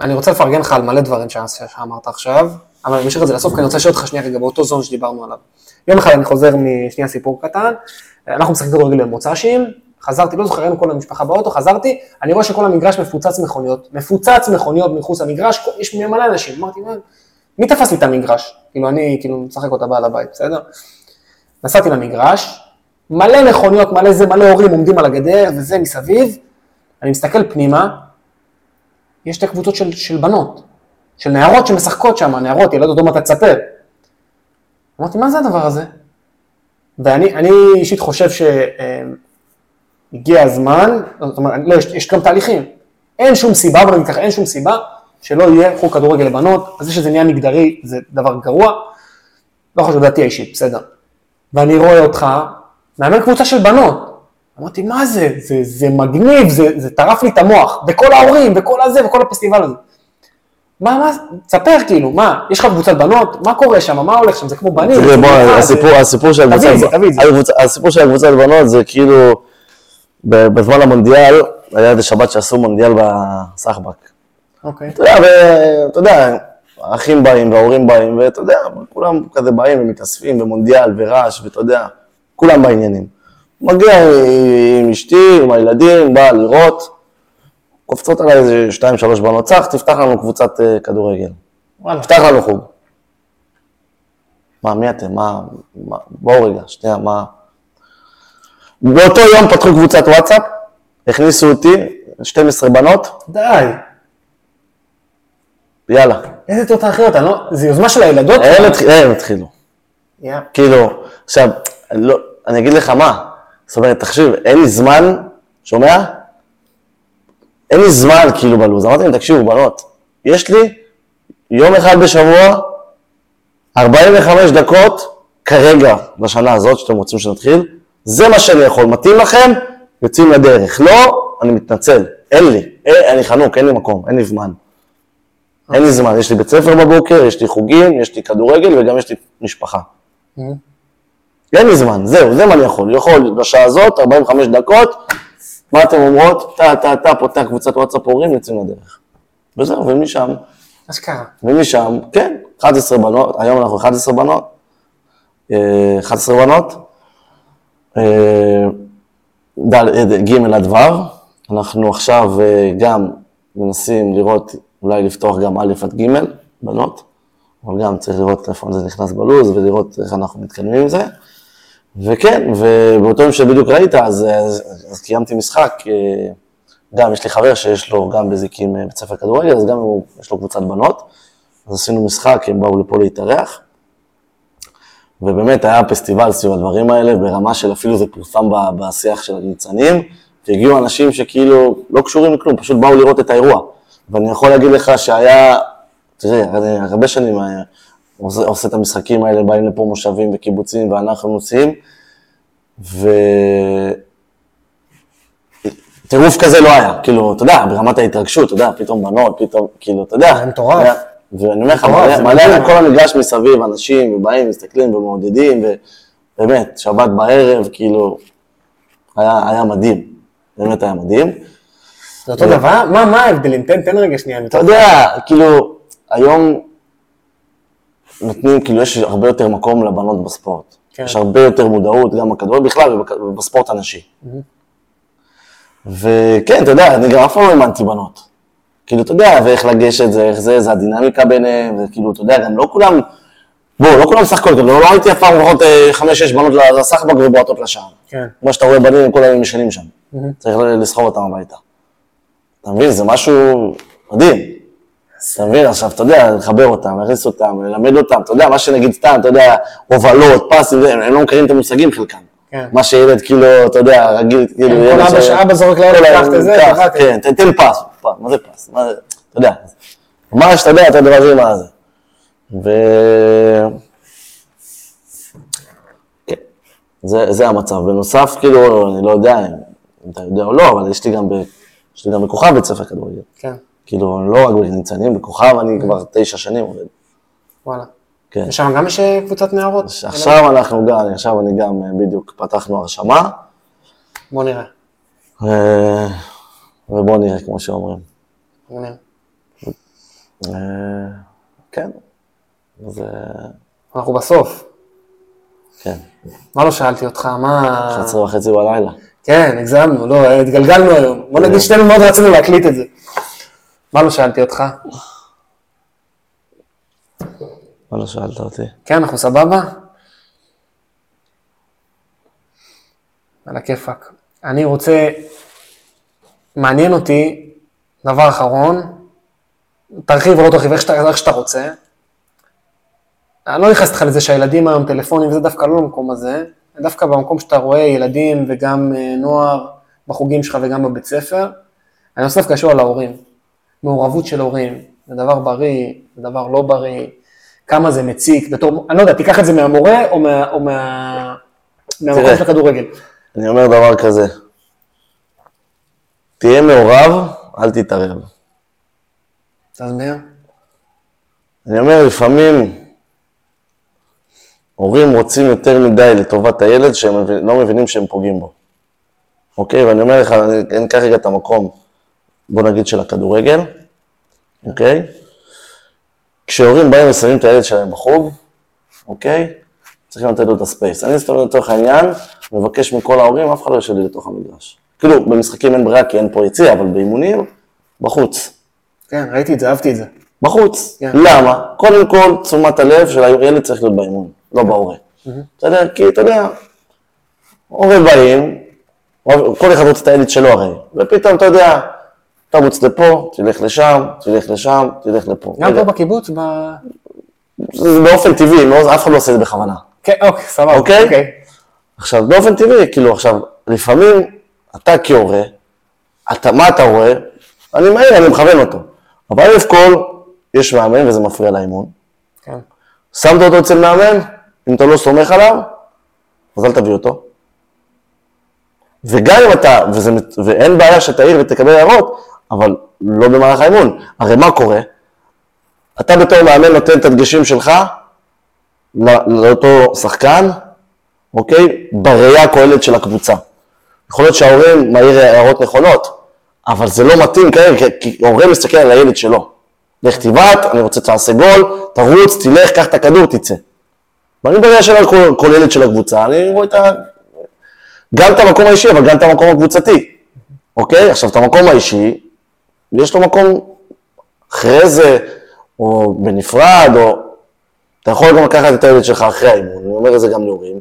אני רוצה לפרגן לך על מלא דברים שאמרת עכשיו, אבל אני משאיר את זה לסוף, כי אני רוצה לשאול אותך שנייה רגע באותו זון שדיברנו עליו. יום אחד אני חוזר משנייה סיפור קטן, אנחנו משחקים כדורגל במוצ"שים, חזרתי, לא זוכר, היינו כל המשפחה באוטו, חזרתי, אני רואה שכל המגרש מפוצץ מכוניות, מפוצץ מכוניות מחוץ למגרש, יש מלא אנשים, אמרתי, מי תפס לי את המגרש? כאילו אני, כאילו, משחק אותה בעל הבית, בסדר? נסעתי למגרש, מלא מכוניות, מלא זה, מלא הורים עומדים על הגדר וזה מסביב, אני מסתכל פנימה, יש שתי קבוצות של, של בנות, של נערות שמשחקות שם, נערות, ילדות, עוד מעט תספר. אמרתי, מה זה הדבר הזה? ואני אני אישית חושב שהגיע הזמן, זאת אומרת, לא, יש, יש גם תהליכים. אין שום סיבה, בוא נגיד ככה, אין שום סיבה שלא יהיה חוג כדורגל לבנות, אז זה שזה נהיה מגדרי זה דבר גרוע, לא חשוב, דעתי האישית, בסדר. ואני רואה אותך, מאמן קבוצה של בנות. אמרתי, מה זה? זה, זה מגניב, זה, זה טרף לי את המוח. וכל ההורים, וכל הזה, וכל הפסטיבל הזה. מה, מה, תספר כאילו, מה, יש לך קבוצת בנות? מה קורה שם? מה הולך שם? זה כמו בנים? תראה, בוא, הסיפור, זה- הסיפור של תביא הקבוצת, זה, תביא זה. הסיפור של הקבוצת בנות זה כאילו, בזמן המונדיאל, היה איזה שבת שעשו מונדיאל בסחבק. אוקיי. אתה יודע, ואתה יודע, האחים באים וההורים באים, ואתה יודע, כולם כזה באים ומתאספים, ומונדיאל ורעש, ואתה יודע, כולם בעניינים. מגיע עם אשתי, עם הילדים, בא לראות, קופצות עליי איזה שתיים, שלוש בנות, צח, תפתח לנו קבוצת אה, כדורגל. וואלה. פתח לנו חוג. מה, מי אתם? מה, מה, בואו רגע, שנייה, מה... באותו יום פתחו קבוצת וואטסאפ, הכניסו אותי, 12 בנות, די. יאללה. איזה תותחיות, אני לא... זה יוזמה של הילדות? הם התח- הם התחילו. יא. כאילו, עכשיו, לא, אני אגיד לך מה, זאת אומרת, תחשיב, אין לי זמן, שומע? אין לי זמן כאילו בלו"ז. אמרתי להם, תקשיבו, בנות, יש לי יום אחד בשבוע, 45 דקות, כרגע, בשנה הזאת, שאתם רוצים שנתחיל, זה מה שאני יכול. מתאים לכם, יוצאים לדרך. לא, אני מתנצל, אין לי, אה, אני חנוק, אין לי מקום, אין לי זמן. אין לי זמן, יש לי בית ספר בבוקר, יש לי חוגים, יש לי כדורגל וגם יש לי משפחה. אין לי זמן, זהו, זה מה אני יכול. יכול בשעה הזאת, 45 דקות, מה אתם אומרות? טה, טה, טה, פותח קבוצת וואטסאפ הורים, יוצאים לדרך. וזהו, ומשם, אשכרה. ומשם, כן, 11 בנות, היום אנחנו 11 בנות, אה, 11 בנות, אה, ד', ג' עד ו', אנחנו עכשיו אה, גם מנסים לראות, אולי לפתוח גם א' עד ג', בנות, אבל גם צריך לראות איפה זה נכנס בלו"ז ולראות איך אנחנו מתקדמים עם זה. וכן, ובאותו יום שבדיוק ראית, אז, אז, אז קיימתי משחק, אה, גם יש לי חבר שיש לו גם בזיקים אה, בית ספר כדורגל, אז גם הוא, יש לו קבוצת בנות, אז עשינו משחק, הם באו לפה להתארח, ובאמת היה פסטיבל סביב הדברים האלה, ברמה של אפילו זה פורסם בשיח של הניצנים, והגיעו אנשים שכאילו לא קשורים לכלום, פשוט באו לראות את האירוע. ואני יכול להגיד לך שהיה, תראה, אני הרבה שנים אה, עושה, עושה את המשחקים האלה, באים לפה מושבים וקיבוצים, ואנחנו נוסעים, ו... טירוף כזה לא היה, כאילו, אתה יודע, ברמת ההתרגשות, אתה יודע, פתאום בנות, פתאום, כאילו, אתה יודע. זה מטורף. ואני אומר לך, מלא- מדהים. כל המגרש מסביב, אנשים, ובאים, מסתכלים ומעודדים, ובאמת, שבת בערב, כאילו, היה, היה מדהים, באמת היה מדהים. זה אותו דבר? מה מה ההבדלים? תן תן רגע שנייה. אתה יודע, כאילו, היום נותנים, כאילו, יש הרבה יותר מקום לבנות בספורט. כן. יש הרבה יותר מודעות, גם בכדורגל בכלל ובספורט הנשי. וכן, אתה יודע, אני גם אף פעם לא האמנתי בנות. כאילו, אתה יודע, ואיך לגשת, זה איך זה, זה הדינמיקה ביניהם, וכאילו, אתה יודע, גם לא כולם, בואו, לא כולם משחקות, גם לא לא ראיתי אף פעם לפחות אה, חמש-שש בנות לסחבק ובועטות לשער. כן. כמו שאתה רואה בנים, כל היום ישנים שם. צריך לסחוב אותם הביתה. אתה מבין? זה משהו מדהים. אתה מבין? עכשיו, אתה יודע, לחבר אותם, להכניס אותם, ללמד אותם, אתה יודע, מה שנגיד סתם, אתה יודע, הובלות, פסים, הם לא מכירים את המושגים חלקם. כן. מה שילד, כאילו, אתה יודע, רגיל, כאילו, כל ילד אבא ש- שאבא זורק לילד, קח את זה, קח, כן, תן- פס, מה זה פס? מה זה, אתה יודע. ממש, אתה יודע, אתה דברים מה זה. ו... כן, זה, זה המצב. בנוסף, כאילו, אני לא יודע אם אתה יודע או לא, אבל יש לי גם, יש לי גם בכוכב בית ספר כדורגל. כן, כאילו, לא רק בניצנים, בכוכב אני כבר תשע שנים עובד. וואלה. כן. ושם גם יש אה, קבוצת נערות? עכשיו אנחנו גם, עכשיו אני גם, אה, בדיוק פתחנו הרשמה, בוא נראה. אה, ובואו נראה, כמו שאומרים. כן, אז אנחנו בסוף. כן, מה לא שאלתי אותך? מה... 11 וחצי בלילה. כן, הגזמנו, לא, התגלגלנו היום. בוא. נגיד שנינו מאוד רצינו להקליט את זה. מה לא שאלתי אותך? מה לא שאלת אותי? כן, אנחנו סבבה? על הכיפאק. אני רוצה, מעניין אותי, דבר אחרון, תרחיב או לא תרחיב, איך שאתה, איך שאתה רוצה. אני לא נכנס איתך לזה שהילדים היום טלפונים, וזה דווקא לא במקום הזה, דווקא במקום שאתה רואה ילדים וגם אה, נוער בחוגים שלך וגם בבית ספר. אני דווקא לשאול על ההורים. מעורבות של הורים, זה דבר בריא, זה דבר לא בריא, כמה זה מציק, בתור, אני לא יודע, תיקח את זה מהמורה או, מה, או מה, מהמקום. של הכדורגל. אני אומר דבר כזה, תהיה מעורב, אל תתערב. תסביר. אני אומר, לפעמים הורים רוצים יותר מדי לטובת הילד, שהם לא מבינים שהם פוגעים בו. אוקיי? ואני אומר לך, אני אקח רגע את המקום, בוא נגיד של הכדורגל, אוקיי? כשהורים באים ושמים את הילד שלהם בחוג, אוקיי? צריכים לתת לו את הספייס. אני סתם לצורך העניין, מבקש מכל ההורים, אף אחד לא יושב לי לתוך המגרש. כאילו, במשחקים אין ברירה כי אין פה יציע, אבל באימונים, בחוץ. כן, ראיתי את זה, אהבתי את זה. בחוץ. כן. למה? קודם כל, תשומת הלב של הילד צריך להיות באימון, לא בהורה. בסדר? כי אתה יודע, הורה באים, כל אחד רוצה את הילד שלו הרי, ופתאום אתה יודע, תרוץ לפה, תלך לשם, תלך לשם, תלך לפה. גם פה בקיבוץ, ב... זה באופן טבעי, לא, אף אחד לא עושה את זה בכוונה. כן, אוקיי, סבבה. אוקיי? עכשיו, באופן טבעי, כאילו, עכשיו, לפעמים, אתה כהורה, אתה, מה אתה רואה? אני מהיר, אני מכוון אותו. אבל אלף כל, יש מאמן וזה מפריע לאימון. כן. שמת אותו אצל מאמן, אם אתה לא סומך עליו, אז אל תביא אותו. וגם אם אתה, וזה, ואין בעיה שתעיר ותקבל הערות, אבל לא במהלך האימון. הרי מה קורה? אתה בתור מאמן נותן את הדגשים שלך לא- לאותו שחקן, אוקיי? בראייה הכוללת של הקבוצה. יכול להיות שההורים מעיר הערות נכונות, אבל זה לא מתאים כרגע, כי הורה מסתכל על הילד שלו. לך תבעט, אני רוצה שתעשה גול, תרוץ, תלך, קח את הכדור, תצא. ואני בראייה של הכל- כוללת של הקבוצה, אני רואה את ה... גם את המקום האישי, אבל גם את המקום הקבוצתי, אוקיי? עכשיו, את המקום האישי, יש לו מקום אחרי זה, או בנפרד, או... אתה יכול גם לקחת את הילד שלך אחרי האימון, אני אומר את זה גם להורים.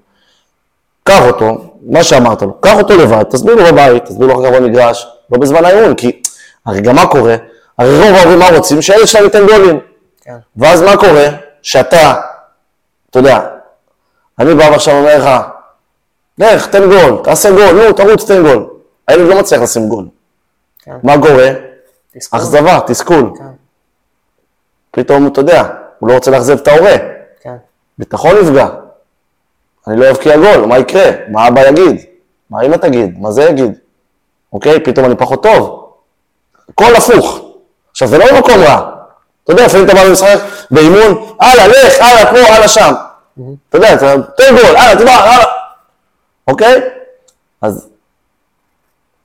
קח אותו, מה שאמרת לו, קח אותו לבד, תסביר לו בבית, תסביר לו אחר כך במגרש, לא בזמן האימון, כי הרי גם מה קורה? הרי רוב ההורים מה רוצים? שהילד שלהם ייתן גולים. כן. ואז מה קורה? שאתה, אתה יודע, אני בא ועכשיו אומר לך, לך, תן גול, תעשה גול, נו, תרוץ, תן גול. הילד לא מצליח לשים גול. כן. מה קורה? תסכול. אכזבה, תסכול. כן, פתאום, אתה יודע, הוא לא רוצה לאכזב את ההורה. כן. ביטחון נפגע. אני לא אבקיע גול, מה יקרה? מה אבא יגיד? מה אמא תגיד? מה זה יגיד? אוקיי? פתאום אני פחות טוב. הכל הפוך. עכשיו, זה לא במקום רע. אתה יודע, לפעמים אתה בא למשחק באימון, הלאה, לך, הלאה, פה, הלאה, שם. אתה יודע, אתה תן גול, הלאה, תבוא, הלאה. אוקיי? אז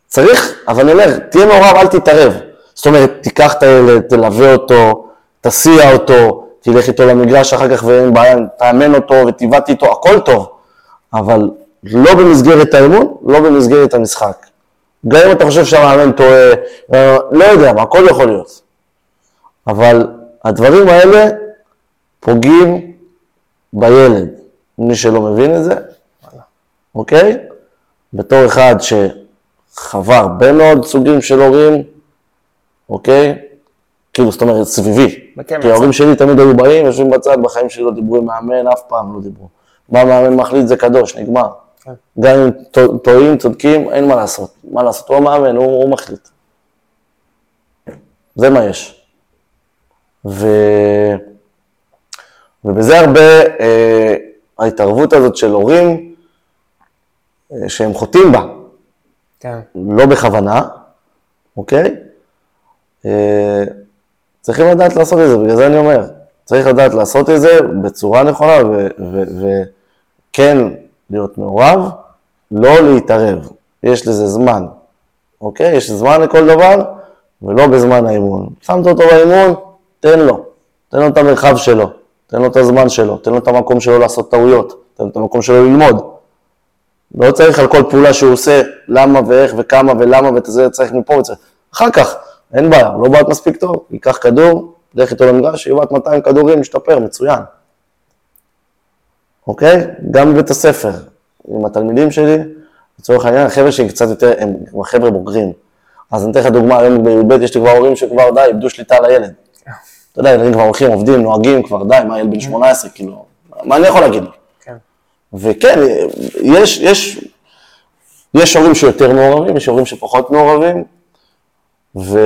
צריך, אבל אומר, תהיה מעורב, אל תתערב. זאת אומרת, תיקח את הילד, תלווה אותו, תסיע אותו, תלך איתו למגרש אחר כך ואין בעיה, תאמן אותו ותבעט איתו, הכל טוב. אבל לא במסגרת האימון, לא במסגרת המשחק. גם אם אתה חושב שהמאמן טועה, אה, לא יודע מה, הכל יכול להיות. אבל הדברים האלה פוגעים בילד. מי שלא מבין את זה, אוקיי? בתור אחד שחווה הרבה מאוד סוגים של הורים, אוקיי? כאילו, זאת אומרת, סביבי. כי ההורים שלי תמיד היו באים, יושבים בצד, בחיים שלי לא דיברו עם מאמן, אף פעם לא דיברו. מה מאמן מחליט זה קדוש, נגמר. כן. גם אם טו- טועים, צודקים, אין מה לעשות. מה לעשות? הוא המאמן, הוא, הוא מחליט. זה מה יש. ו... ובזה הרבה אה, ההתערבות הזאת של הורים, אה, שהם חוטאים בה, כן. לא בכוונה, אוקיי? אה, צריכים לדעת לעשות את זה, בגלל זה אני אומר, צריך לדעת לעשות את זה בצורה נכונה וכן להיות מעורב, לא להתערב. יש לזה זמן, אוקיי? יש זמן לכל דבר, ולא בזמן האימון. שמת אותו באימון, תן לו. תן לו את המרחב שלו, תן לו את הזמן שלו, תן לו את המקום שלו לעשות טעויות, תן לו את המקום שלו ללמוד. לא צריך על כל פעולה שהוא עושה, למה ואיך וכמה ולמה וזה צריך מפה וצריך. אחר כך, אין בעיה, לא בעט מספיק טוב, ייקח כדור, לך איתו למגרש, יבעט 200 כדורים, משתפר, מצוין. אוקיי? גם בבית הספר, עם התלמידים שלי, לצורך העניין, החבר'ה שלי קצת יותר, הם חבר'ה בוגרים. אז אני אתן לך דוגמה, היום בי"ב יש לי כבר הורים שכבר די, איבדו שליטה על הילד. אתה יודע, ילדים כבר הולכים, עובדים, נוהגים כבר, די, מה, ילד בן 18, כאילו, מה אני יכול להגיד לו? כן. וכן, יש, יש, יש הורים שיותר מעורבים, יש הורים שפחות מעורבים, ו...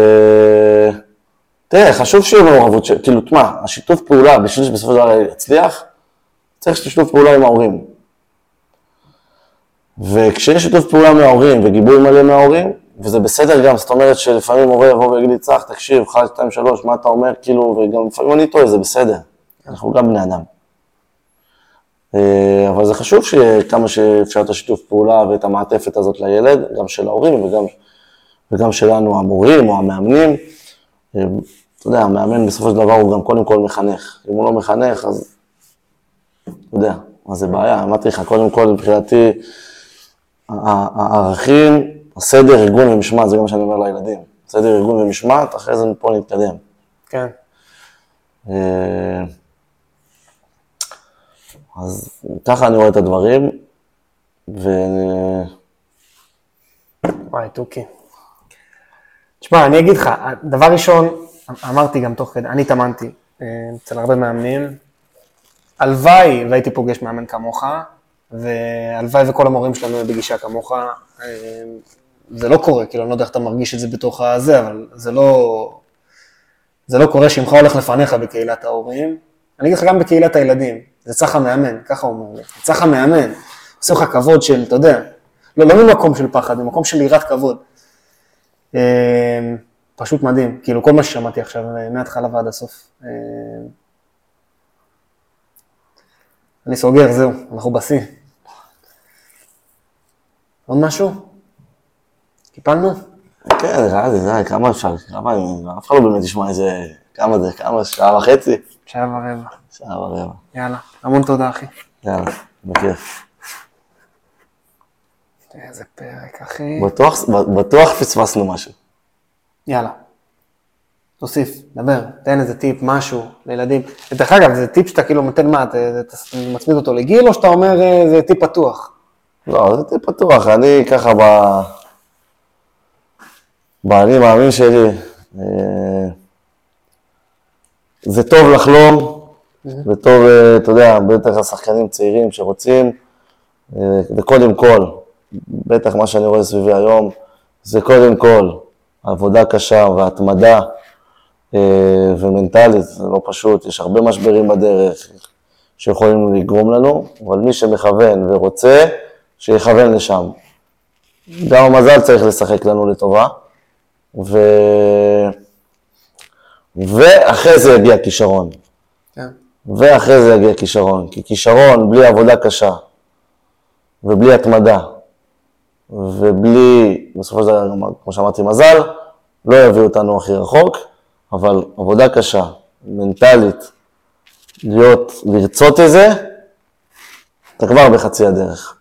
תראה, חשוב שיהיה מעורבות, ש... כאילו, תשמע, השיתוף פעולה, בשביל שבסופו של דבר יצליח, צריך שיתוף פעולה עם ההורים. וכשיש שיתוף פעולה מההורים וגיבוי מלא מההורים, וזה בסדר גם, זאת אומרת שלפעמים הורה יבוא ויגיד לי, צח, תקשיב, 1, 2, 3, מה אתה אומר, כאילו, וגם לפעמים אני טועה, זה בסדר, אנחנו גם בני אדם. אה, אבל זה חשוב שיהיה כמה שאפשר את השיתוף פעולה ואת המעטפת הזאת לילד, גם של ההורים וגם, וגם שלנו המורים או המאמנים. אה, אתה יודע, המאמן בסופו של דבר הוא גם קודם כל מחנך. אם הוא לא מחנך, אז אתה יודע, מה זה בעיה. אמרתי לך, קודם כל, מבחינתי, הערכים, הסדר, ארגון ומשמעת, זה גם מה שאני אומר לילדים. סדר, ארגון ומשמעת, אחרי זה מפה נתקדם. כן. אה, אז ככה אני רואה את הדברים, ו... וואי, תוכי. תשמע, אני אגיד לך, דבר ראשון, אמרתי גם תוך כדי, אני התאמנתי אה, אצל הרבה מאמנים. הלוואי והייתי פוגש מאמן כמוך, והלוואי וכל המורים שלנו יהיו בגישה כמוך. זה לא קורה, כאילו, אני לא יודע איך אתה מרגיש את זה בתוך הזה, אבל זה לא... זה לא קורה שאמך הולך לפניך בקהילת ההורים. אני אגיד לך גם בקהילת הילדים, זה צח המאמן, ככה הוא אומר לי. צח המאמן, עושה לך כבוד של, אתה יודע, לא, לא ממקום של פחד, ממקום של יראת כבוד. אה, פשוט מדהים, כאילו כל מה ששמעתי עכשיו, אה, מההתחלה ועד הסוף. אה, אני סוגר, זהו, אנחנו בשיא. עוד משהו? קיפלנו? כן, נראה לי, די, כמה אפשר, כמה, אף אחד לא באמת ישמע איזה, כמה זה, כמה, שעה וחצי? שעה ורבע. שעה ורבע. יאללה, המון תודה, אחי. יאללה, בכיף. איזה פרק, אחי. בטוח, בטוח פספסנו משהו. יאללה. תוסיף, דבר, תן איזה טיפ, משהו לילדים. ודרך אגב, זה טיפ שאתה כאילו נותן מה, אתה אתה מצמיד אותו לגיל, או שאתה אומר אה, זה טיפ פתוח? לא, זה טיפ פתוח, אני ככה ב... באני מאמין שלי, אה, זה טוב לחלום, זה טוב, אה, אתה יודע, בטח השחקנים צעירים שרוצים, אה, זה קודם כל, בטח מה שאני רואה סביבי היום, זה קודם כל עבודה קשה והתמדה ומנטלית, זה לא פשוט, יש הרבה משברים בדרך שיכולים לגרום לנו, אבל מי שמכוון ורוצה, שיכוון לשם. גם המזל צריך לשחק לנו לטובה, ו... ואחרי זה יגיע כישרון. כן. ואחרי זה יגיע כישרון, כי כישרון בלי עבודה קשה, ובלי התמדה, ובלי, בסופו של דבר, כמו שאמרתי, מזל, לא יביא אותנו הכי רחוק, אבל עבודה קשה, מנטלית, להיות, לרצות את זה, אתה כבר בחצי הדרך.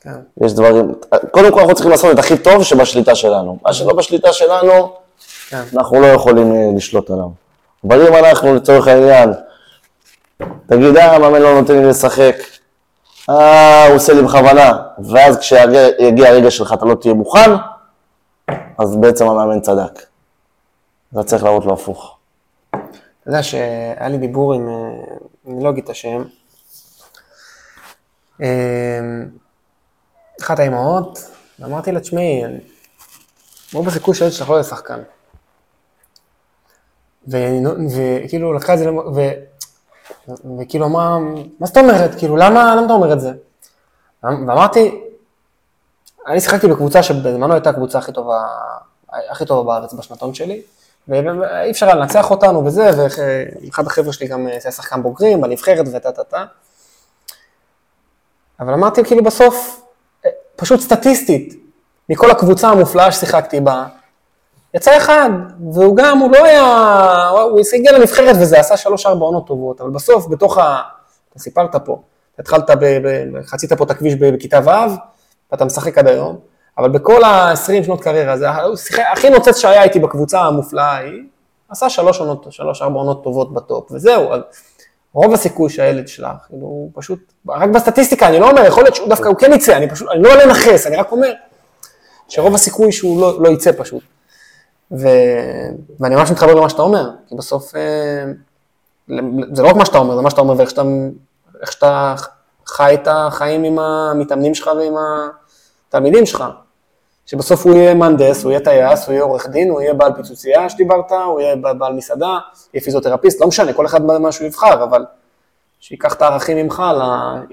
כן. יש דברים, קודם כל אנחנו צריכים לעשות את הכי טוב שבשליטה שלנו. מה שלא בשליטה שלנו, כן. אנחנו לא יכולים אה, לשלוט עליו. אבל אם אנחנו לצורך העניין, תגיד, אה, המאמן לא נותן לי לשחק, אה, הוא עושה לי בכוונה, ואז כשיגיע הרגע שלך אתה לא תהיה מוכן, אז בעצם המאמן צדק. אתה צריך להראות לו הפוך. אתה יודע שהיה לי דיבור עם, אה, אני לא אגיד את השם, אה, אחת האימהות, ואמרתי לה, תשמעי, רוב הסיכוי שהילד שלך לא שחקן. וכאילו לקחה את זה. וכאילו אמרה, מה זאת אומרת? כאילו, למה אתה אומר את זה? ואמרתי, אני שיחקתי בקבוצה שבזמנו הייתה הקבוצה הכי טובה, הכי טובה בארץ בשנתון שלי, ואי אפשר היה לנצח אותנו וזה, ואחד החבר'ה שלי גם היה שחקן בוגרים בנבחרת וטה טה טה. אבל אמרתי כאילו בסוף, פשוט סטטיסטית, מכל הקבוצה המופלאה ששיחקתי בה, יצא אחד, והוא גם, הוא לא היה, הוא הגיע לנבחרת וזה, עשה שלוש-ארבע עונות טובות, אבל בסוף, בתוך ה... אתה סיפרת פה, התחלת, ב, ב, חצית פה את הכביש בכיתה ו', ואתה משחק עד היום, אבל בכל ה-20 שנות קריירה, זה הכי נוצץ שהיה איתי בקבוצה המופלאה ההיא, עשה שלוש עונות, שלוש-ארבע עונות טובות בטופ, וזהו, אז רוב הסיכוי שהילד שלך, כאילו, הוא פשוט, רק בסטטיסטיקה, אני לא אומר, יכול להיות שהוא דווקא, הוא כן יצא, אני פשוט, אני לא לנכס, אני רק אומר, שרוב הסיכוי שהוא לא, לא יצא פשוט. ו... ואני ממש מתחבר למה שאתה אומר, כי בסוף אה, זה לא רק מה שאתה אומר, זה מה שאתה אומר ואיך שאתה, שאתה חי את החיים עם המתאמנים שלך ועם התלמידים שלך. שבסוף הוא יהיה מהנדס, הוא יהיה טייס, הוא יהיה עורך דין, הוא יהיה בעל פיצוצייה שדיברת, הוא יהיה בעל מסעדה, יהיה פיזיותרפיסט, לא משנה, כל אחד מה שהוא יבחר, אבל שייקח את הערכים ממך, ל...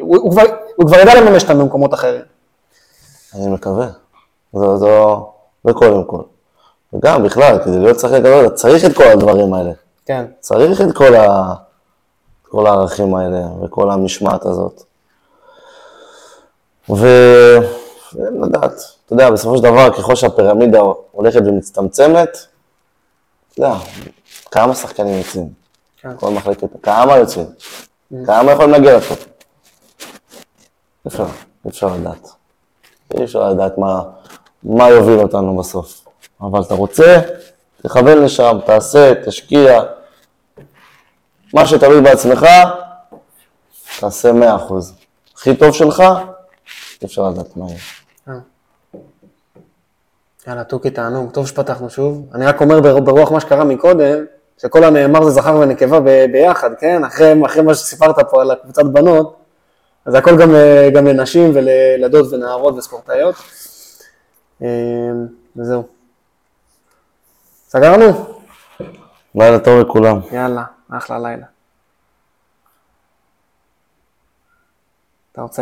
הוא, הוא, כבר, הוא כבר ידע לממש אותם במקומות אחרים. אני מקווה. זה, זה, זה קודם כל. וגם בכלל, כדי להיות שחקן גדול, צריך את כל הדברים האלה. כן. צריך את כל, ה... כל הערכים האלה וכל המשמעת הזאת. ו... ולדעת, אתה יודע, בסופו של דבר, ככל שהפירמידה הולכת ומצטמצמת, אתה יודע, כמה שחקנים יוצאים? כן. כל מחלקת, כמה יוצאים? כמה יכולים להגיע לפה? אפשר, אפשר לדעת. אי אפשר לדעת מה, מה יוביל אותנו בסוף. אבל אתה רוצה, תכוון לשם, תעשה, תשקיע. מה שתלוי בעצמך, תעשה 100%. הכי טוב שלך, אי אפשר לדעת מה יהיה. אה. יאללה, תוכי תענוג, טוב שפתחנו שוב. אני רק אומר ברוח מה שקרה מקודם, שכל הנאמר זה זכר ונקבה ב- ביחד, כן? אחרי, אחרי מה שסיפרת פה על הקבוצת בנות, אז הכל גם, גם לנשים ולילדות ונערות וספורטאיות. אה, וזהו. סגרנו? לילה טוב לכולם. יאללה, אחלה לילה. אתה רוצה